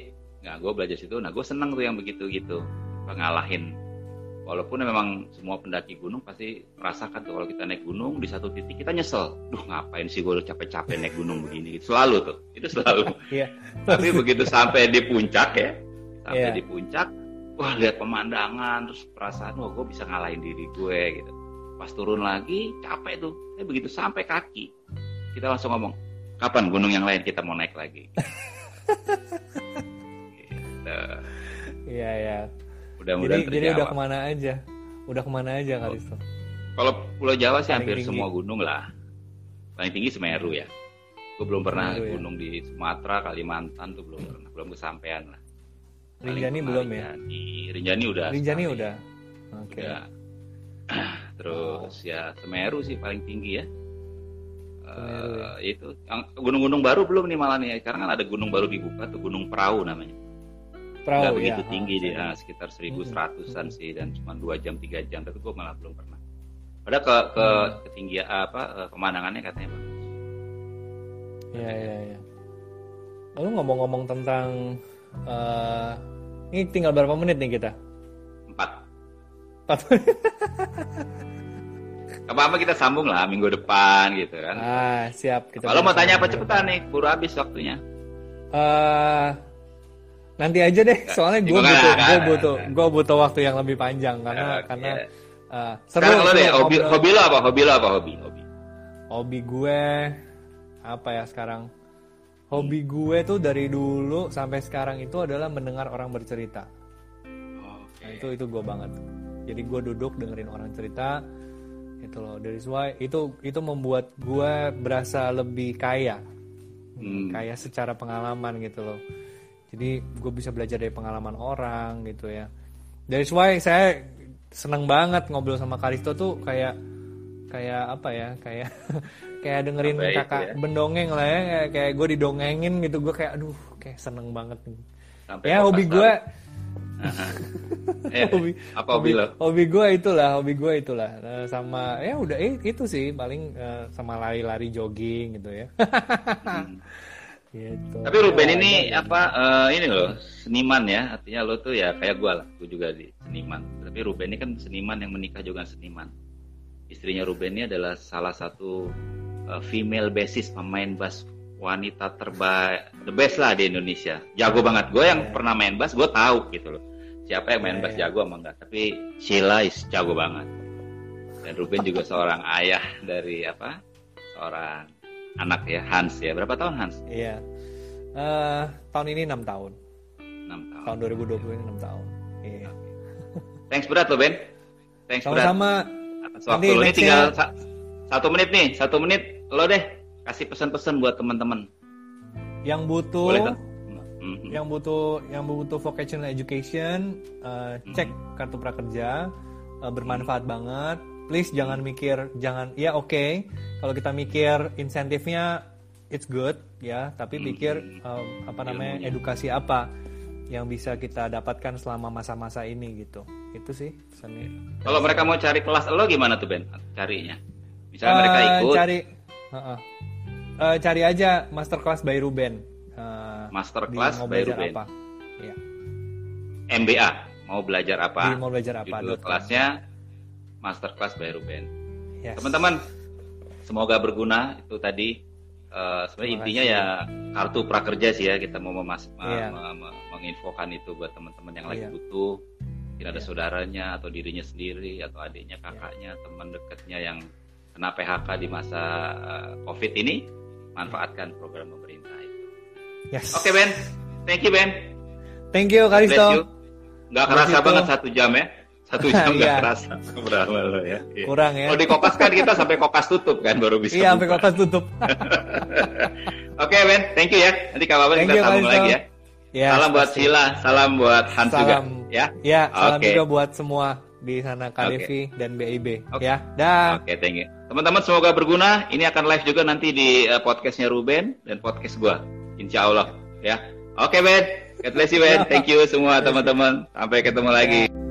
nggak gue belajar situ. Nah, gue seneng tuh yang begitu gitu, pengalahin walaupun memang semua pendaki gunung pasti merasakan tuh kalau kita naik gunung di satu titik kita nyesel duh ngapain sih gue capek-capek naik gunung begini selalu tuh itu selalu yeah. tapi begitu sampai di puncak ya sampai yeah. di puncak wah lihat pemandangan terus perasaan wah gue bisa ngalahin diri gue gitu pas turun lagi capek tuh eh begitu sampai kaki kita langsung ngomong kapan gunung yang lain kita mau naik lagi gitu. iya ya Mudah-mudahan jadi, jadi udah ke mana aja? Udah ke mana aja kali itu? Kalau Pulau Jawa sih hampir tinggi. semua gunung lah. Paling tinggi Semeru ya. Gue belum pernah Semeru, ya? gunung di Sumatera, Kalimantan tuh belum pernah, belum kesampaian lah. Rinjani belum ya? Rinjani udah. Rinjani udah. Oke. Okay. Terus ya Semeru sih paling tinggi ya. Uh, itu gunung-gunung baru belum nih malah nih karena kan ada gunung baru dibuka tuh Gunung Perahu namanya. Perahu, nggak begitu ya, tinggi dia ah, sekitar 1100-an hmm. sih dan cuma dua jam tiga jam tapi gue malah belum pernah. Ada ke ke hmm. ketinggian apa eh, pemandangannya katanya bagus ya ya ya lalu ngomong-ngomong tentang uh, ini tinggal berapa menit nih kita empat apa apa kita sambung lah minggu depan gitu kan ah siap kalau mau tanya apa cepetan nih buru habis waktunya uh, Nanti aja deh, soalnya gue butuh, gue butuh, gue butuh waktu yang lebih panjang karena okay. karena uh, seru. Sekarang lo deh, hobi, hobi lo apa? Hobi lo apa? Hobi, hobi. Hobi gue apa ya sekarang? Hobi gue tuh dari dulu sampai sekarang itu adalah mendengar orang bercerita. Okay. Nah, itu itu gue banget. Jadi gue duduk dengerin orang cerita, itu loh. Dari why itu itu membuat gue berasa lebih kaya, hmm. kaya secara pengalaman gitu loh. Jadi gue bisa belajar dari pengalaman orang gitu ya. Dari why saya seneng banget ngobrol sama Karisto tuh kayak kayak apa ya kayak kayak dengerin kakak ya? bendongeng lah ya. Kayak, kayak gue didongengin gitu. Gue kayak aduh kayak seneng banget Sampai ya hobi gue eh, hobi apa hobi, hobi lo hobi gue itulah hobi gue itulah uh, sama ya udah eh, itu sih paling uh, sama lari-lari jogging gitu ya hmm. Gitu. Tapi Ruben ini apa uh, ini loh seniman ya artinya lo tuh ya kayak gue lah gue juga di seniman. Tapi Ruben ini kan seniman yang menikah juga seniman. Istrinya Ruben ini adalah salah satu uh, female bassist pemain bass wanita terbaik the best lah di Indonesia. Jago banget. Gue yang yeah. pernah main bass gue tahu gitu loh. Siapa yang main bass yeah. jago emang enggak. Tapi Sheila is jago banget. Dan Ruben juga seorang ayah dari apa? Seorang anak ya Hans ya berapa tahun Hans? Iya uh, tahun ini enam tahun. Enam tahun. Tahun 2020 ini enam tahun. Iya. Thanks berat lo Ben. Thanks berat. Sama. Atas waktu lo ini tinggal sa satu menit nih satu menit lo deh kasih pesan-pesan buat teman-teman. Yang butuh. Boleh mm-hmm. Yang butuh yang butuh vocational education uh, cek mm-hmm. kartu prakerja uh, bermanfaat mm-hmm. banget please jangan mikir jangan ya oke okay, kalau kita mikir insentifnya it's good ya tapi hmm. pikir um, apa namanya edukasi apa yang bisa kita dapatkan selama masa-masa ini gitu itu sih pesannya kalau mereka mau cari kelas lo gimana tuh Ben carinya misalnya uh, mereka ikut cari uh -uh. Uh, cari aja masterclass by Ruben uh, masterclass by Ruben apa? Ya. MBA mau belajar apa mau belajar apa Judul kelasnya masterclass by Ruben. Yes. Teman-teman, semoga berguna itu tadi. Uh, sebenarnya intinya ya kartu prakerja sih ya kita mau memas yeah. menginfokan itu buat teman-teman yang yeah. lagi iya. butuh. Mungkin ada yeah. saudaranya atau dirinya sendiri atau adiknya, iya. kakaknya, yeah. teman dekatnya yang kena PHK di masa uh, COVID ini, manfaatkan program. Yes. Oke okay, Ben, thank you Ben. Thank you Karisto. Gak kerasa banget satu jam ya. Satu jam nggak iya. kerasa berapa lo ya. Iya. Kurang ya. Kalau di kokas kan kita sampai kokas tutup kan baru bisa. Iya sampai kokas tutup. Oke okay, Ben, thank you ya. Nanti kapan kita sambung lagi ya. ya. Salam buat Sila, salam buat Hans salam. juga. Ya. Ya, salam okay. juga buat semua di sana KDV okay. dan BIB okay. ya. Dah. Oke, okay, thank you. Teman-teman semoga berguna. Ini akan live juga nanti di uh, podcastnya Ruben dan podcast gua. Insya Allah ya. Oke okay, Ben, God bless you Ben. Thank you semua teman-teman. Sampai ketemu lagi.